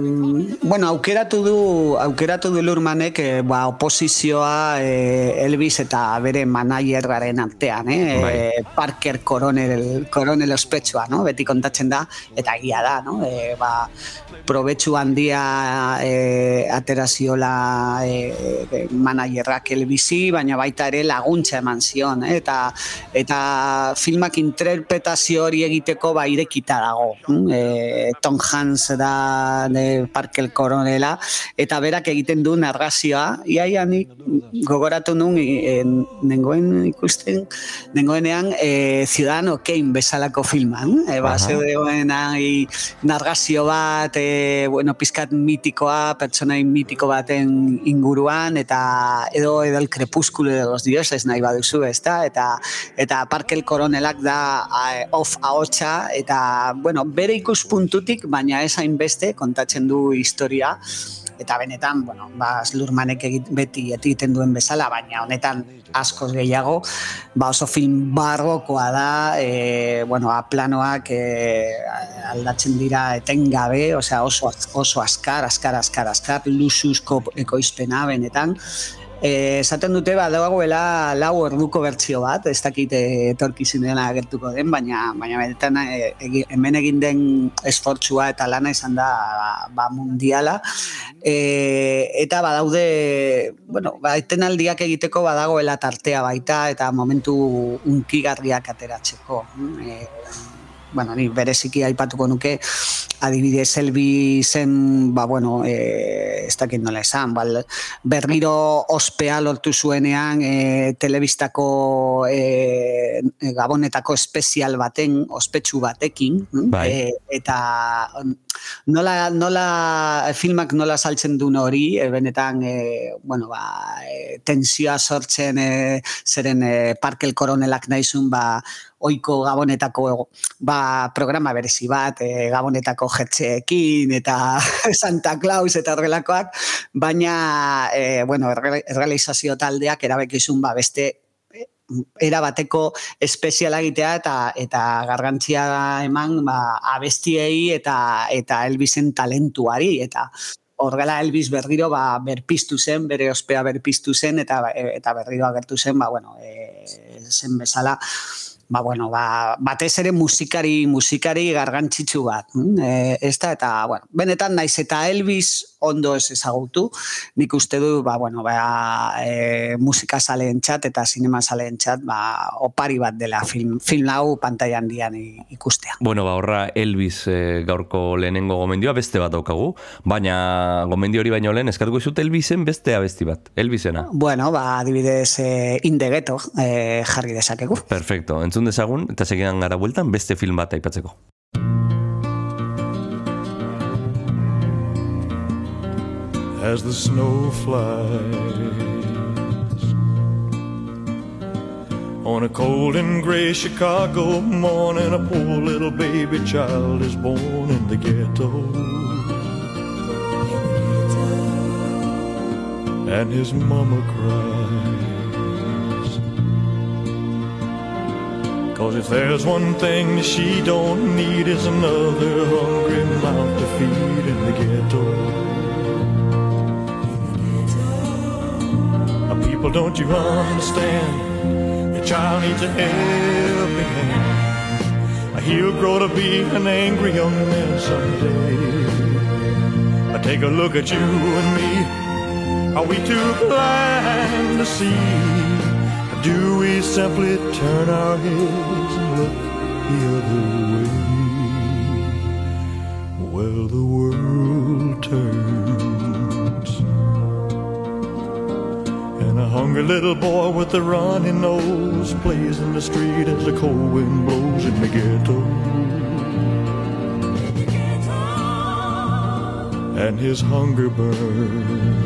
bueno, aukeratu du aukeratu du Lurmanek e, ba, oposizioa e, Elvis eta bere managergaren artean, eh? Bai. E, Parker Coronel, Coronel ospetsua, no? Beti kontatzen da, eta egia da, no? E, ba, probetxu handia e, ateraziola e, managerrak Elvisi, baina baita ere laguntza eman zion, eh? eta eta filmak interpretazio hori egiteko ba irekita dago. hm? E, Tom Hanks da de Parker Coronela eta berak egiten du narrazioa. Iaia nik gogoratu nun e, nengoen ikusten nengoenean e, Ciudadano Kane bezalako filman. E, ba, nahi narrazio bat, e, bueno, pizkat mitikoa, pertsonai mitiko baten inguruan, eta edo edo el crepúsculo de los dioses nahi baduzu, ezta? Eta, eta Parker Coronelak da a, off ahotsa, eta, bueno, bere ikuspuntutik, baina ez hainbeste kontatzen du historia, eta benetan, bueno, ba, Slurmanek egit, beti egiten duen bezala, baina honetan askoz gehiago, ba, oso film barrokoa da, e, bueno, planoak e, aldatzen dira etengabe, osea oso, oso askar, askar, askar, askar, lusuzko ekoizpena benetan, Eh, esaten dute ba dagoela lau orduko bertsio bat, ez dakit eh, etorkizunean agertuko den, baina baina benetan eh, hemen egin den esfortzua eta lana izan da ba, mundiala. E, eta badaude, bueno, ba etenaldiak egiteko badagoela tartea baita eta momentu unkigarriak ateratzeko. E, bueno, ni bereziki aipatuko nuke adibidez Elbi zen, ba, bueno, e, ez dakit nola esan, bal, berriro ospea lortu zuenean e, telebistako e, gabonetako espezial baten, ospetsu batekin, bai. e, eta nola, nola filmak nola saltzen duen hori, e, benetan, e, bueno, ba, e, tensioa sortzen e, zeren e, parkel koronelak naizun, ba, oiko gabonetako ba, programa berezi bat, e, gabonetako jetxeekin eta Santa Claus eta horrelakoak, baina e, bueno, errealizazio taldeak erabekizun ba, beste era bateko espeziala egitea eta eta gargantzia eman ba, abestiei eta eta Elvisen talentuari eta Horgela Elvis berriro ba, berpiztu zen, bere ospea berpiztu zen, eta, eta berriro agertu zen, ba, bueno, e, zen bezala, ba, bueno, ba, batez ere musikari musikari gargantzitsu bat. Mm, e, ez da, eta, bueno, benetan naiz eta Elvis ondo ez ezagutu, nik uste du, ba, bueno, ba, e, musika txat eta sinema saleen txat, ba, opari bat dela film, film hau pantailan dian ikustea. Bueno, ba, horra Elvis e, gaurko lehenengo gomendioa beste bat daukagu, baina gomendio hori baino lehen eskatuko zut Elvisen beste abesti bat, Elvisena. Bueno, ba, adibidez, e, indegeto e, jarri dezakegu. Perfecto, entzun dezagun, eta segidan gara bueltan beste film bat aipatzeko. As the snow flies On a cold and gray Chicago morning A poor little baby child is born in the ghetto And his mama cries Cause if there's one thing she don't need Is another hungry mouth to feed in the ghetto People, don't you understand? Your child needs a helping hand. He'll grow to be an angry young man someday. I take a look at you and me. Are we too blind to see? Do we simply turn our heads and look the other way? Well, the world turns. And a hungry little boy with a runny nose plays in the street as the cold wind blows in the ghetto. And his hunger burns.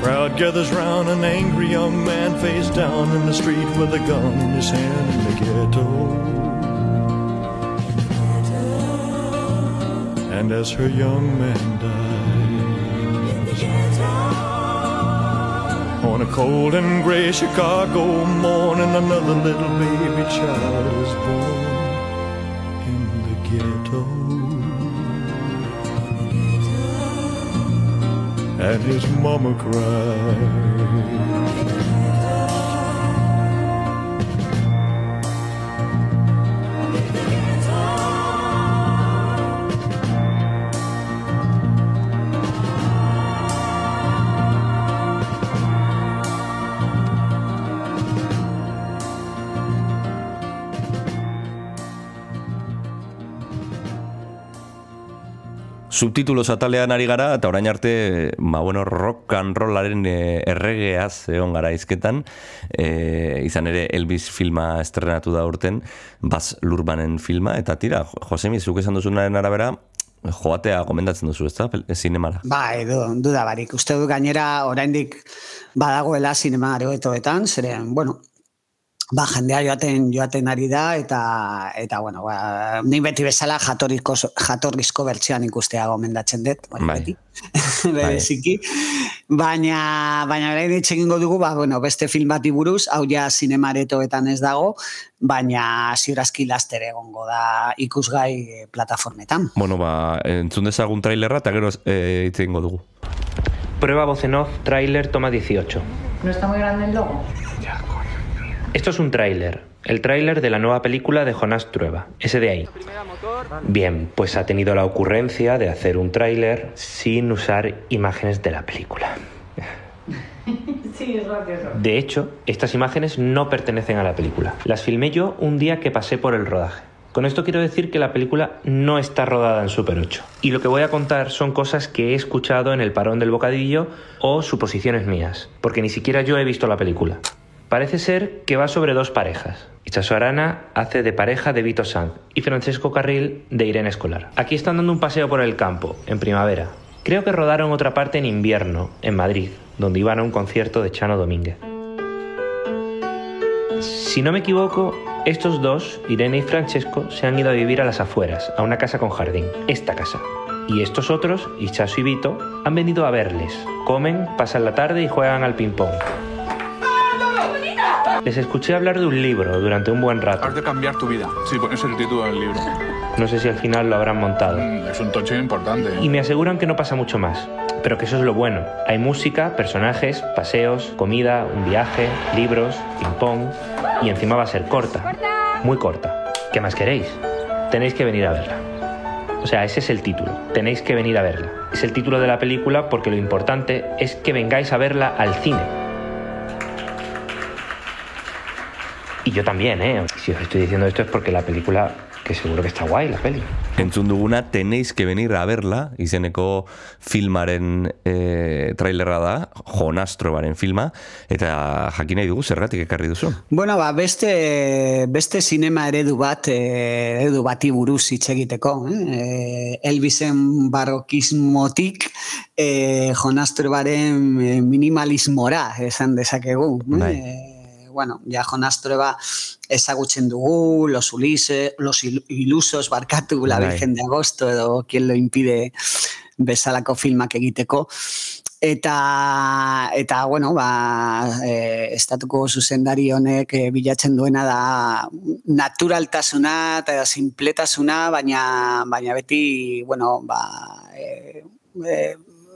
Crowd gathers round, an angry young man face down in the street with a gun in his hand in the ghetto. And as her young man dies, on a cold and gray Chicago morning, another little baby child is born in the ghetto. And his mama cries. Subtitulos atalean ari gara, eta orain arte, ba, bueno, rock and rollaren e, erregeaz egon gara izketan, e, izan ere Elvis filma estrenatu da urten, Baz Lurbanen filma, eta tira, Josemi, zuk esan duzunaren arabera, joatea gomendatzen duzu, ez da, zinemara? Ba, edo, duda barik. Uste du gainera oraindik badagoela sinema aretoetan, zeren, bueno, ba, jendea joaten joaten ari da, eta, eta bueno, ba, nik beti bezala jatorrizko, jatorrizko bertsioan ikustea gomendatzen dut, bai, Bai. beti. Bereziki. Baina, baina orain hitz egingo dugu, ba, bueno, beste film bati buruz, hau ja sinemaretoetan ez dago, baina ziurazki laster egongo da ikusgai eh, plataformetan. Bueno, ba, entzun dezagun trailerra, eta gero e, hitz egingo dugu. Prueba voz en off, tráiler, toma 18. ¿No está muy grande el logo? Esto es un tráiler, el tráiler de la nueva película de Jonás Trueba, ese de ahí. Bien, pues ha tenido la ocurrencia de hacer un tráiler sin usar imágenes de la película. Sí, es gracioso. De hecho, estas imágenes no pertenecen a la película. Las filmé yo un día que pasé por el rodaje. Con esto quiero decir que la película no está rodada en Super 8. Y lo que voy a contar son cosas que he escuchado en el parón del bocadillo o suposiciones mías, porque ni siquiera yo he visto la película. Parece ser que va sobre dos parejas. Itxaso Arana hace de pareja de Vito Sanz y Francesco Carril de Irene Escolar. Aquí están dando un paseo por el campo, en primavera. Creo que rodaron otra parte en invierno, en Madrid, donde iban a un concierto de Chano Domínguez. Si no me equivoco, estos dos, Irene y Francesco, se han ido a vivir a las afueras, a una casa con jardín, esta casa. Y estos otros, Ichazo y Vito, han venido a verles. Comen, pasan la tarde y juegan al ping-pong. Les escuché hablar de un libro durante un buen rato. Has de cambiar tu vida. Sí, pones el título del libro. No sé si al final lo habrán montado. Es un tocho importante. Y me aseguran que no pasa mucho más. Pero que eso es lo bueno. Hay música, personajes, paseos, comida, un viaje, libros, ping-pong. Y encima va a ser corta. Muy corta. ¿Qué más queréis? Tenéis que venir a verla. O sea, ese es el título. Tenéis que venir a verla. Es el título de la película porque lo importante es que vengáis a verla al cine. Y yo también, ¿eh? Si os estoy diciendo esto es porque la película, que seguro que está guay, la peli. Entzun duguna, tenéis que venir a verla, izeneko filmaren e, trailerra da, Jonastrobaren filma, eta jakin nahi dugu zergatik ekarri duzu. Bueno, ba, beste, beste sinema eredu bat, eh, eredu bati buruz hitz egiteko. Eh? Elvisen barrokismotik eh, Jonastrobaren eh, minimalismora esan dezakegu. Bai. Eh, bueno, ja Jonas Trueba ezagutzen dugu, los, Ulise, los il- ilusos, barkatu, la Bai. Virgen de Agosto, edo quien lo impide bezalako filmak egiteko. Eta, eta bueno, ba, e, estatuko zuzendari honek e, bilatzen duena da naturaltasuna eta simpletasuna, baina, baina beti, bueno, ba, e, e,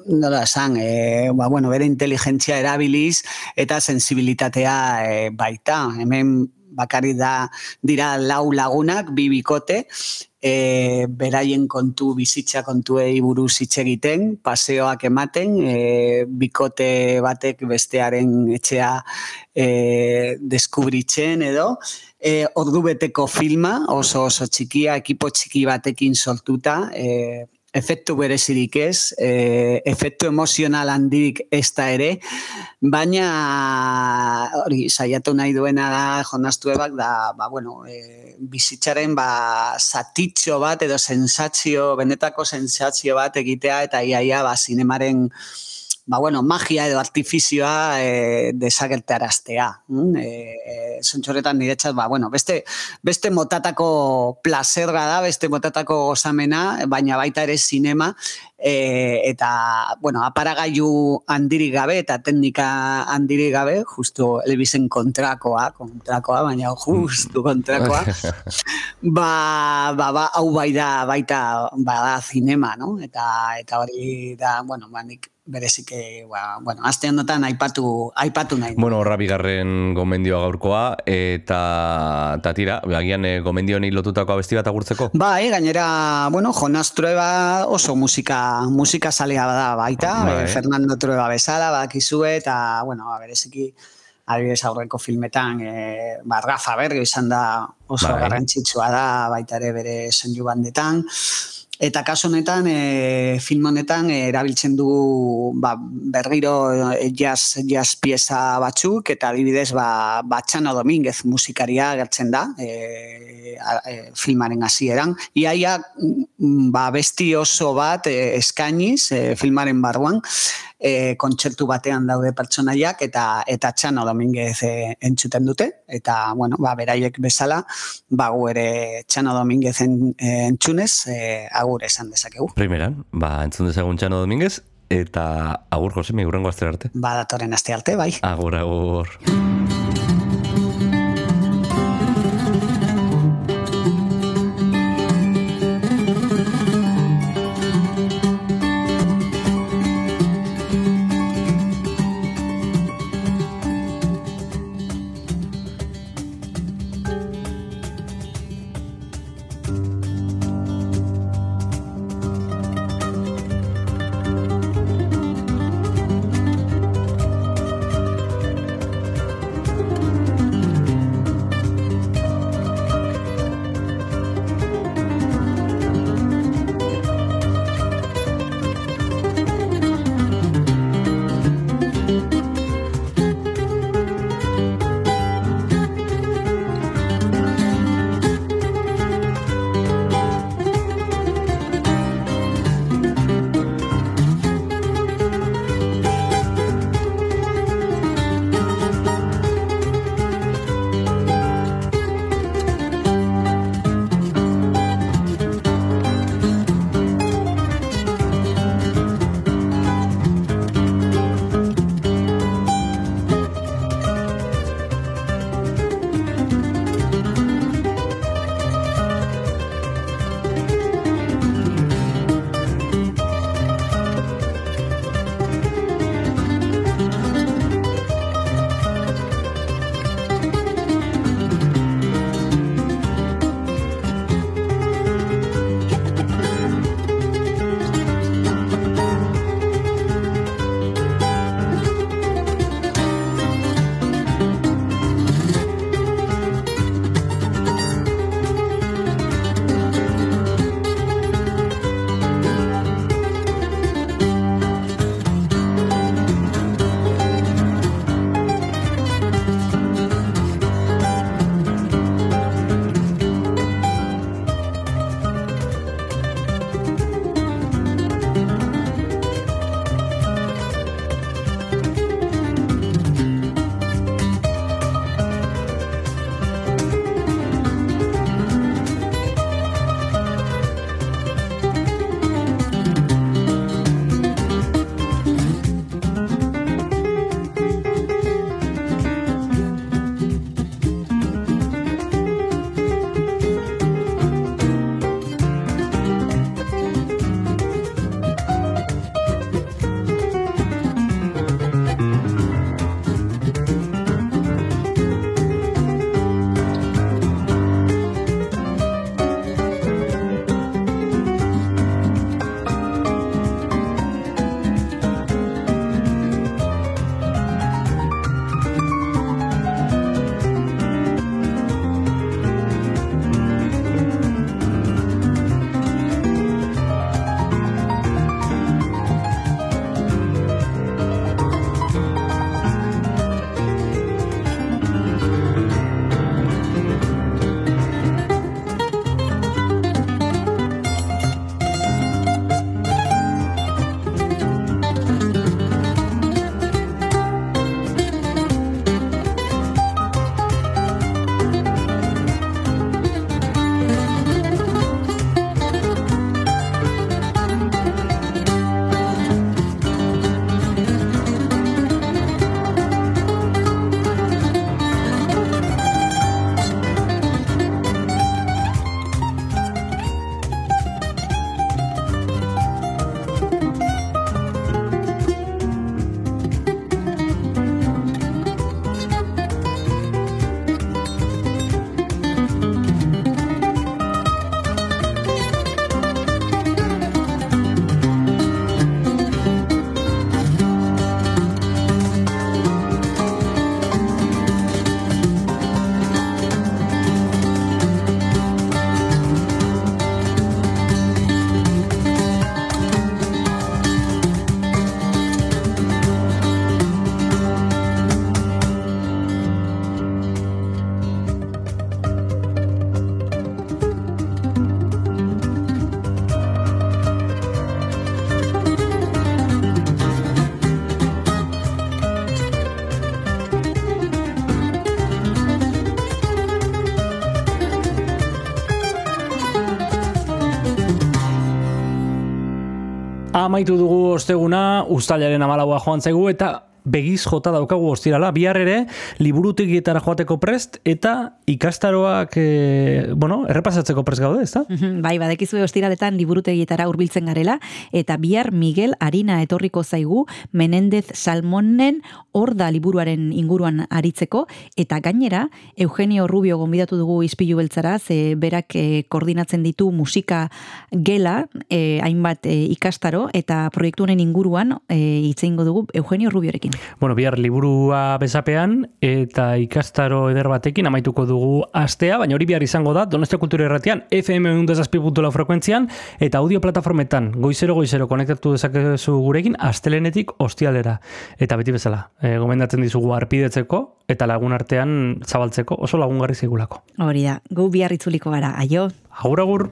nola esan, e, ba, bueno, bere inteligentzia erabiliz eta sensibilitatea e, baita. Hemen bakarri da dira lau lagunak, bi bikote, e, beraien kontu bizitza kontuei buruz hitz egiten, paseoak ematen, e, bikote batek bestearen etxea e, deskubritzen edo, e, ordu beteko filma, oso oso txikia, ekipo txiki batekin sortuta, e, efektu berezirik ez, e, efektu emozional handirik ez da ere, baina hori saiatu nahi duena da Jonas Tuebak da, ba, bueno, e, bizitzaren ba, satitxo bat edo sensatzio, benetako sensatzio bat egitea eta iaia ba, zinemaren ba, bueno, magia edo artifizioa e, desagertaraztea. Mm? E, e, niretzat, ba, bueno, beste, beste motatako plazerga da, beste motatako gozamena, baina baita ere sinema, e, eta, bueno, aparagailu handirik gabe eta teknika handirik gabe, justu Elvisen kontrakoa, kontrakoa, baina justu kontrakoa, ba, ba, ba, hau bai da, baita, bada zinema, no? Eta, eta hori da, bueno, ba, nik berezik, eh, ba, bueno, aste honetan aipatu, aipatu nahi. Bueno, horra bigarren gomendioa gaurkoa, eta, eta tira, agian e, gomendio honi lotutako abesti bat agurtzeko? Bai, gainera, bueno, Jonas Trueba oso musika, musika salea da baita, Bai. eh, Fernando Trueba bezala, badakizue, eta, bueno, ba, bereziki, adibidez aurreko filmetan, e, ba, Rafa Berrio izan da oso Bai. garrantzitsua da, baita ere bere soinu bandetan, Eta kasu honetan, e, film honetan e, erabiltzen du ba, berriro e, jazz, jazz pieza batzuk, eta adibidez ba, ba Txano Dominguez musikaria gertzen da e, e, filmaren hasieran. Iaia mm, ba, besti oso bat e, eskainiz e, filmaren barruan, e, kontzertu batean daude pertsonaiak eta eta Txano Dominguez e, entzuten dute eta bueno, ba, beraiek bezala ba gu ere Txano Dominguez en, e, entzunez e, agur esan dezakegu. Primeran, ba, entzun dezagun Txano Dominguez, eta agur Josemi, urrengo aste arte. Ba, datorren aste arte, bai. Agur, agur. Amaitu dugu osteguna, ustalaren amalaua joan zaigu, eta begiz jota daukagu ostirala, bihar ere, liburutegietara joateko prest, eta ikastaroak, e, bueno, errepasatzeko prest gaude, ezta? Bai, badekizu ostiraletan liburutegietara hurbiltzen garela, eta bihar Miguel Arina etorriko zaigu Menendez Salmonen hor da liburuaren inguruan aritzeko, eta gainera, Eugenio Rubio gonbidatu dugu izpilu beltzara, ze berak eh, koordinatzen ditu musika gela, eh, hainbat eh, ikastaro, eta proiektu honen inguruan eh, itzeingo dugu Eugenio Rubiorekin. Bueno, bihar liburua bezapean eta ikastaro eder batekin amaituko dugu astea, baina hori bihar izango da, Donostia Kultura Erratian, FM 107.4 frekuentzian, eta audio plataformetan, goizero goizero konektatu dezakezu gurekin, astelenetik ostialera. Eta beti bezala, e, gomendatzen dizugu arpidetzeko, eta lagun artean zabaltzeko, oso lagungarri zigulako. Hori da, gu bihar itzuliko gara, aio. Agur, agur.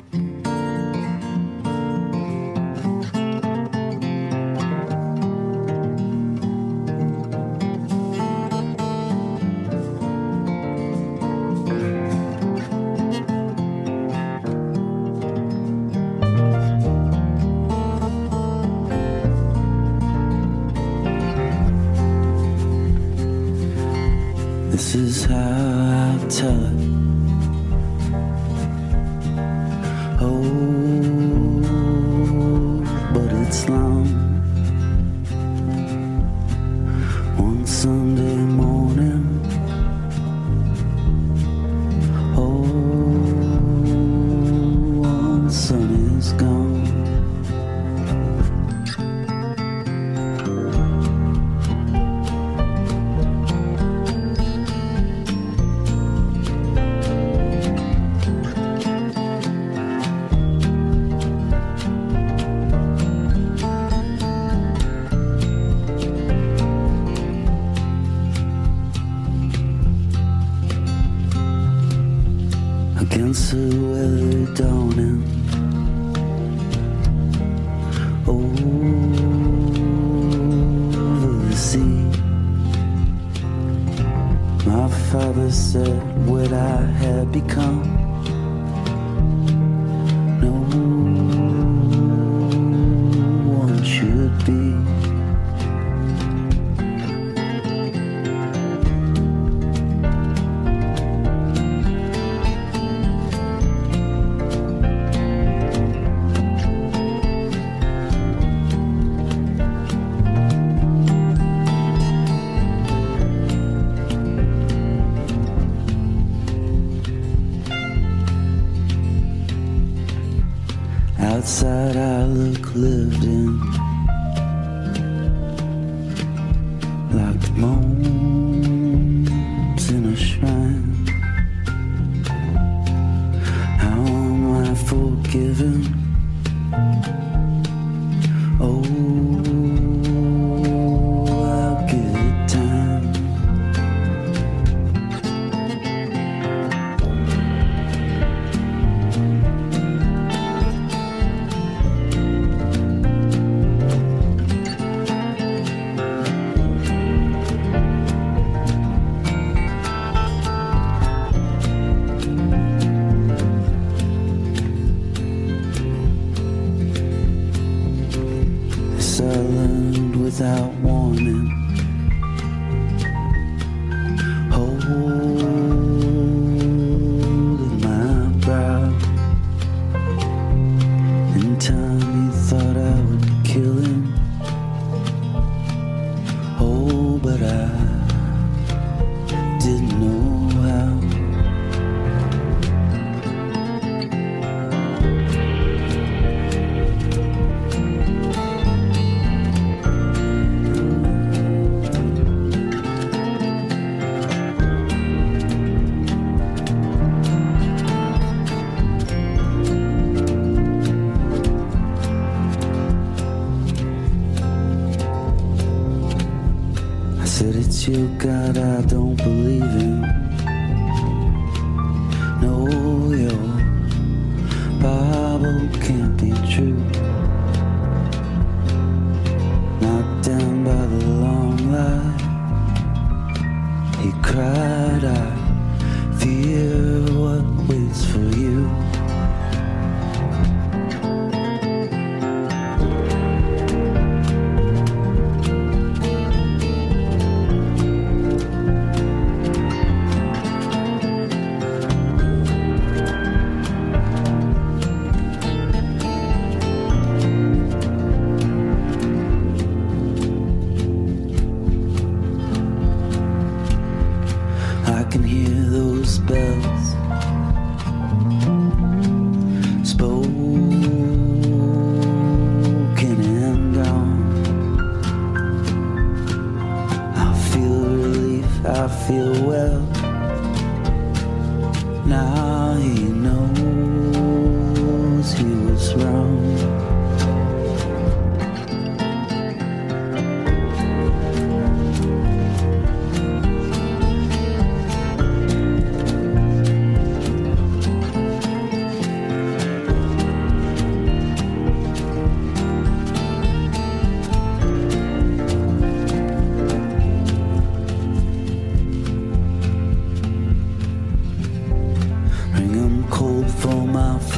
Father said what I had become.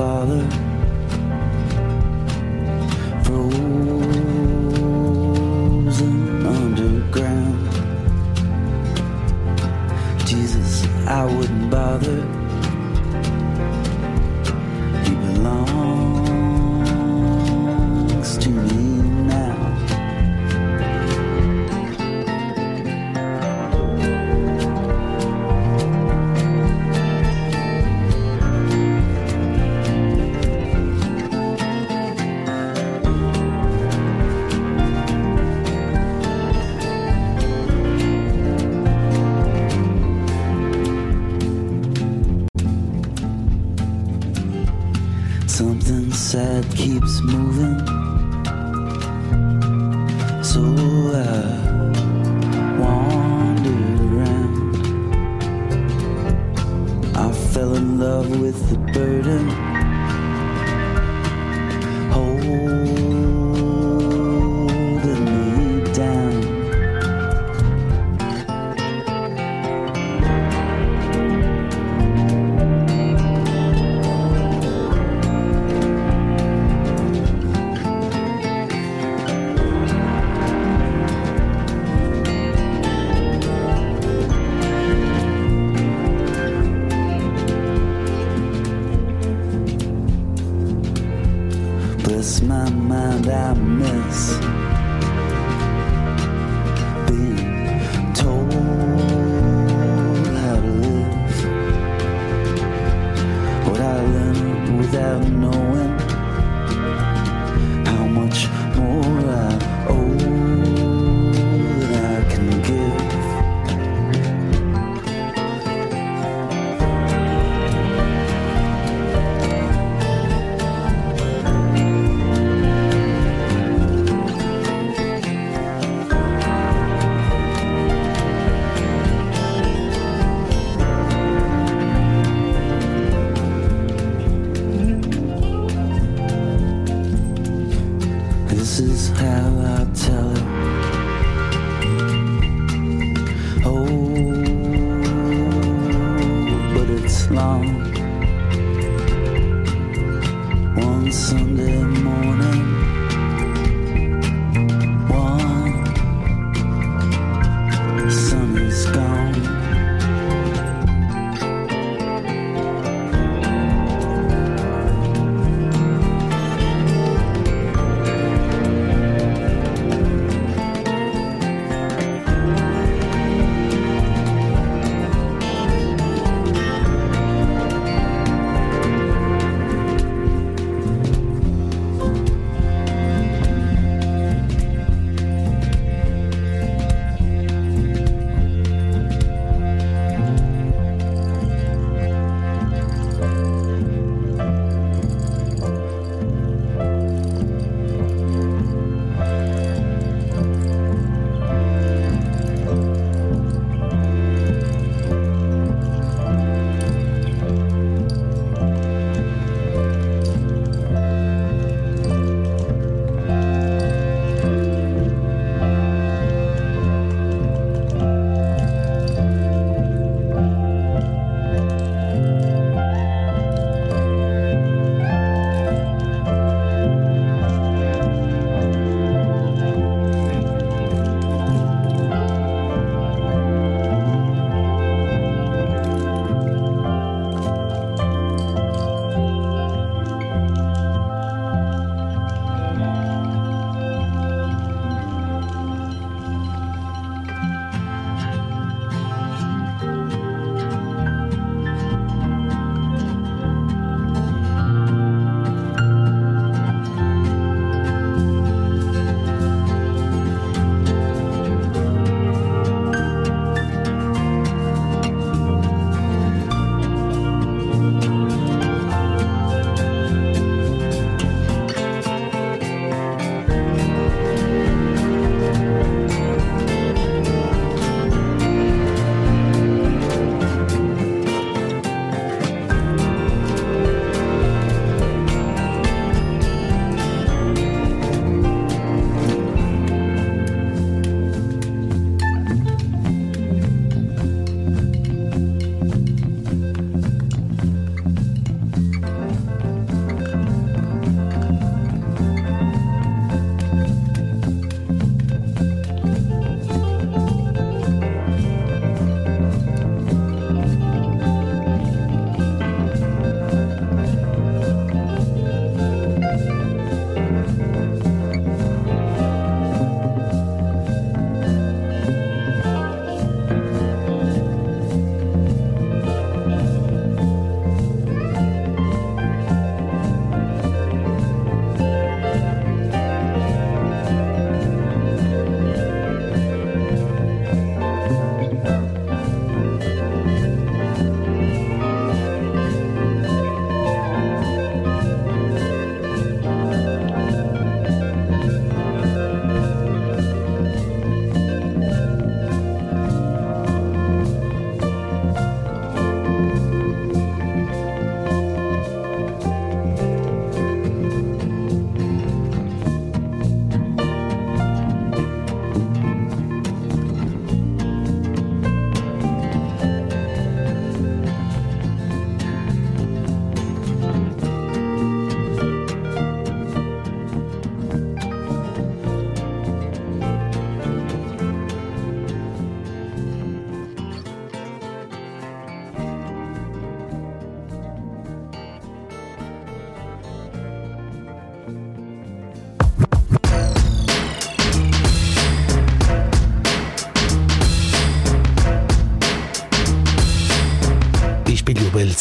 Father.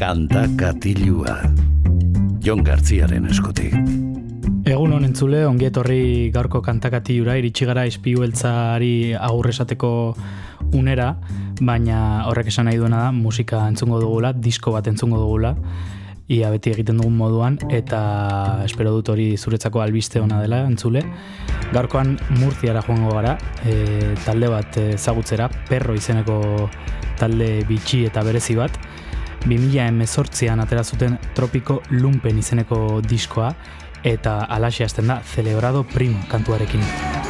Kanta katilua. Jon Gartziaren eskutik. Egun honen entzule, ongi etorri gaurko kantakatiura, iritsi gara izpiueltzari agur esateko unera, baina horrek esan nahi duena da, musika entzungo dugula, disko bat entzungo dugula, ia beti egiten dugun moduan, eta espero dut hori zuretzako albiste ona dela entzule. Gaurkoan Murtziara joango gara, e, talde bat ezagutzera, perro izeneko talde bitxi eta berezi bat, 2018an atera zuten Tropiko Lumpen izeneko diskoa eta alaxe hasten da Celebrado Primo kantuarekin.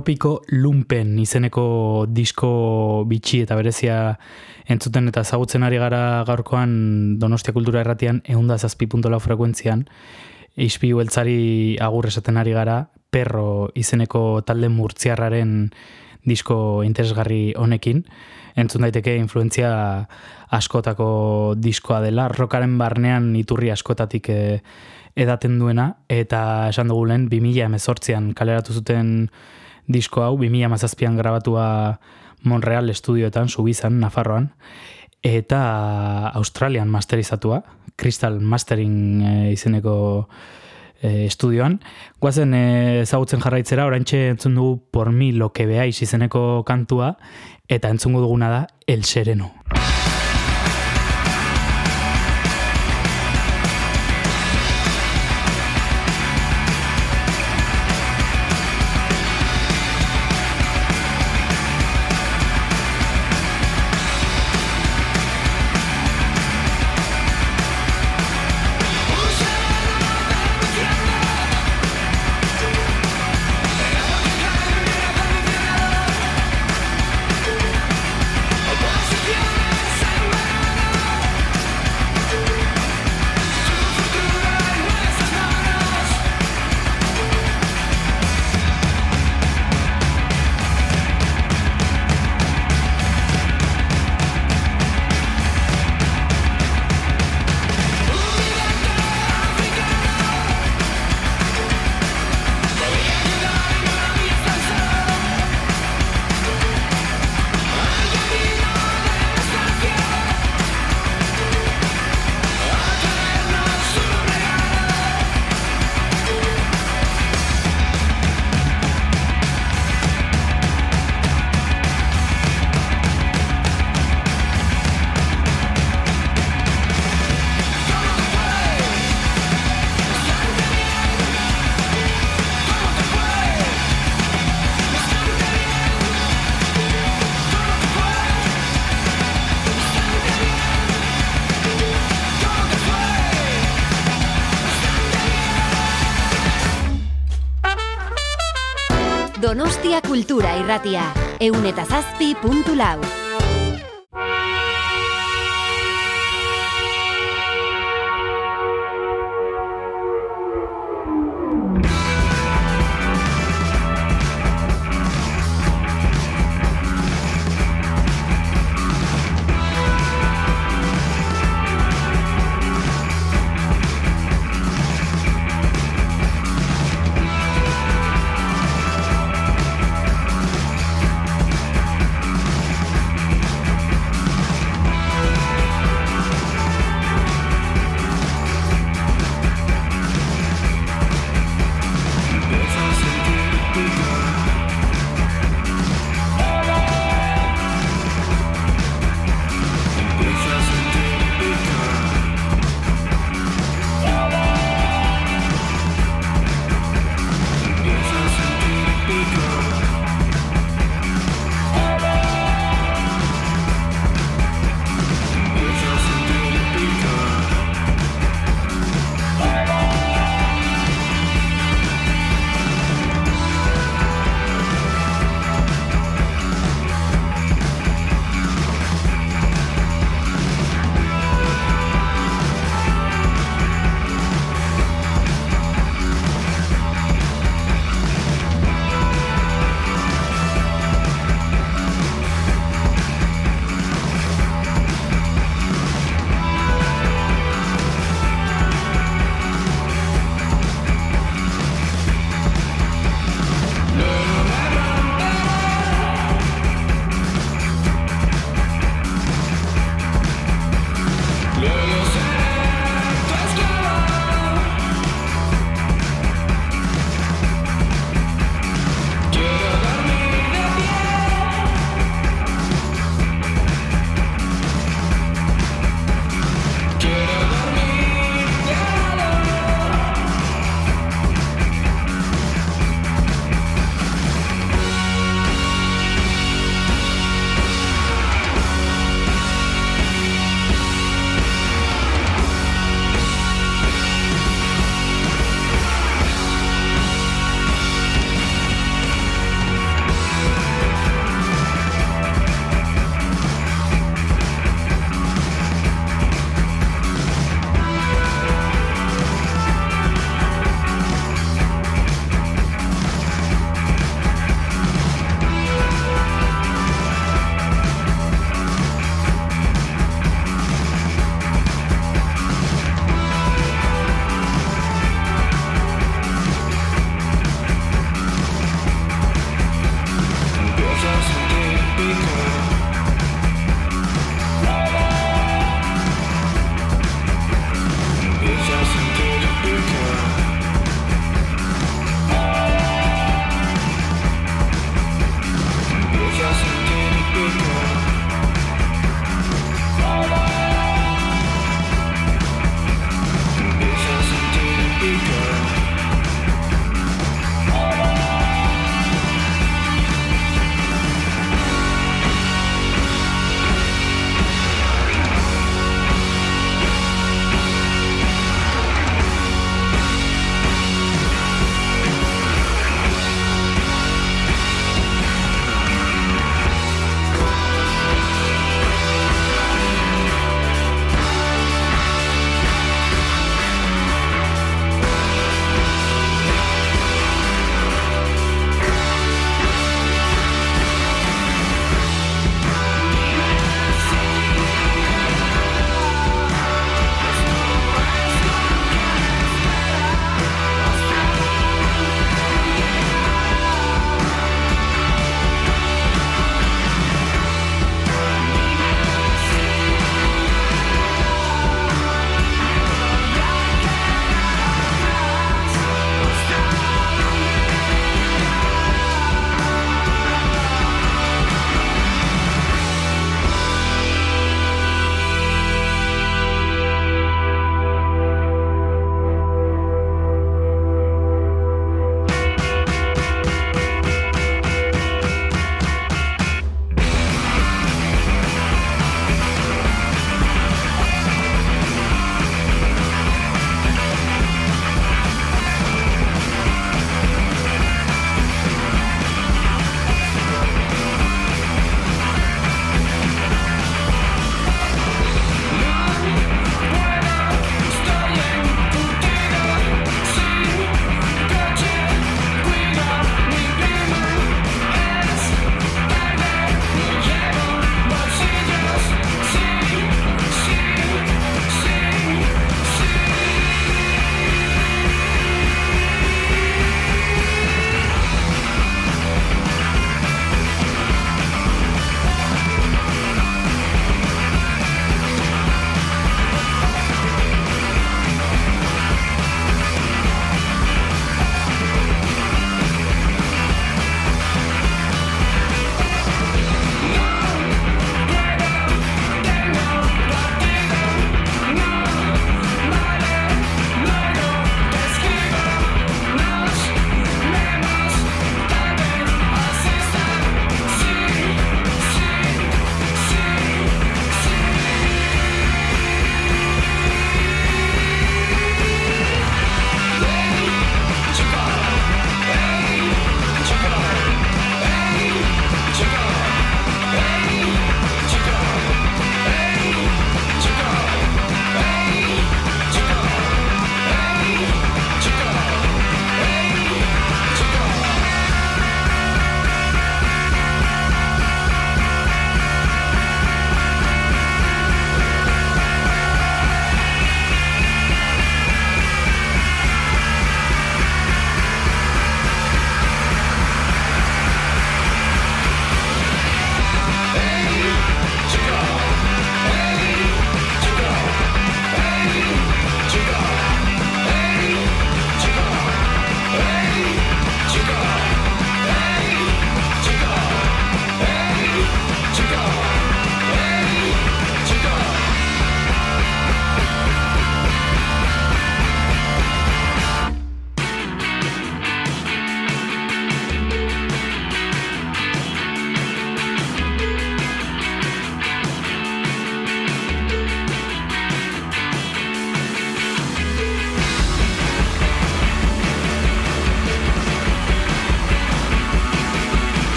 Tropiko Lumpen izeneko disko bitxi eta berezia entzuten eta ezagutzen ari gara gaurkoan Donostia Kultura Erratian eunda zazpi frekuentzian. Ispi beltzari agur esaten ari gara Perro izeneko talde murtziarraren disko interesgarri honekin. Entzun daiteke influentzia askotako diskoa dela. Rokaren barnean iturri askotatik eh, edaten duena. Eta esan dugu lehen 2000 emezortzian kaleratu zuten disko hau 2000 mazazpian grabatua Monreal estudioetan, Subizan, Nafarroan, eta Australian masterizatua, Crystal Mastering e, izeneko e, estudioan. Guazen e, ezagutzen jarraitzera, oraintxe entzun dugu por mi lo que veáis izeneko kantua, eta entzungo duguna da El Sereno. Posiciones Irratia. Eun eta zazpi puntu lau.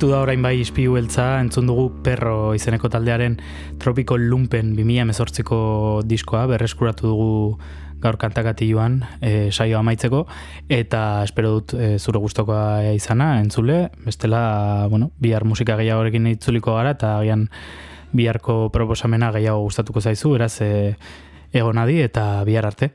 Amaitu da orain bai ispiu beltza, entzun dugu perro izeneko taldearen Tropico Lumpen 2018ko diskoa, berreskuratu dugu gaur kantakati joan e, saio amaitzeko, eta espero dut e, zure gustokoa izana, entzule, bestela, bueno, bihar musika gehiagorekin itzuliko gara, eta agian biharko proposamena gehiago gustatuko zaizu, beraz, e, egonadi eta bihar arte.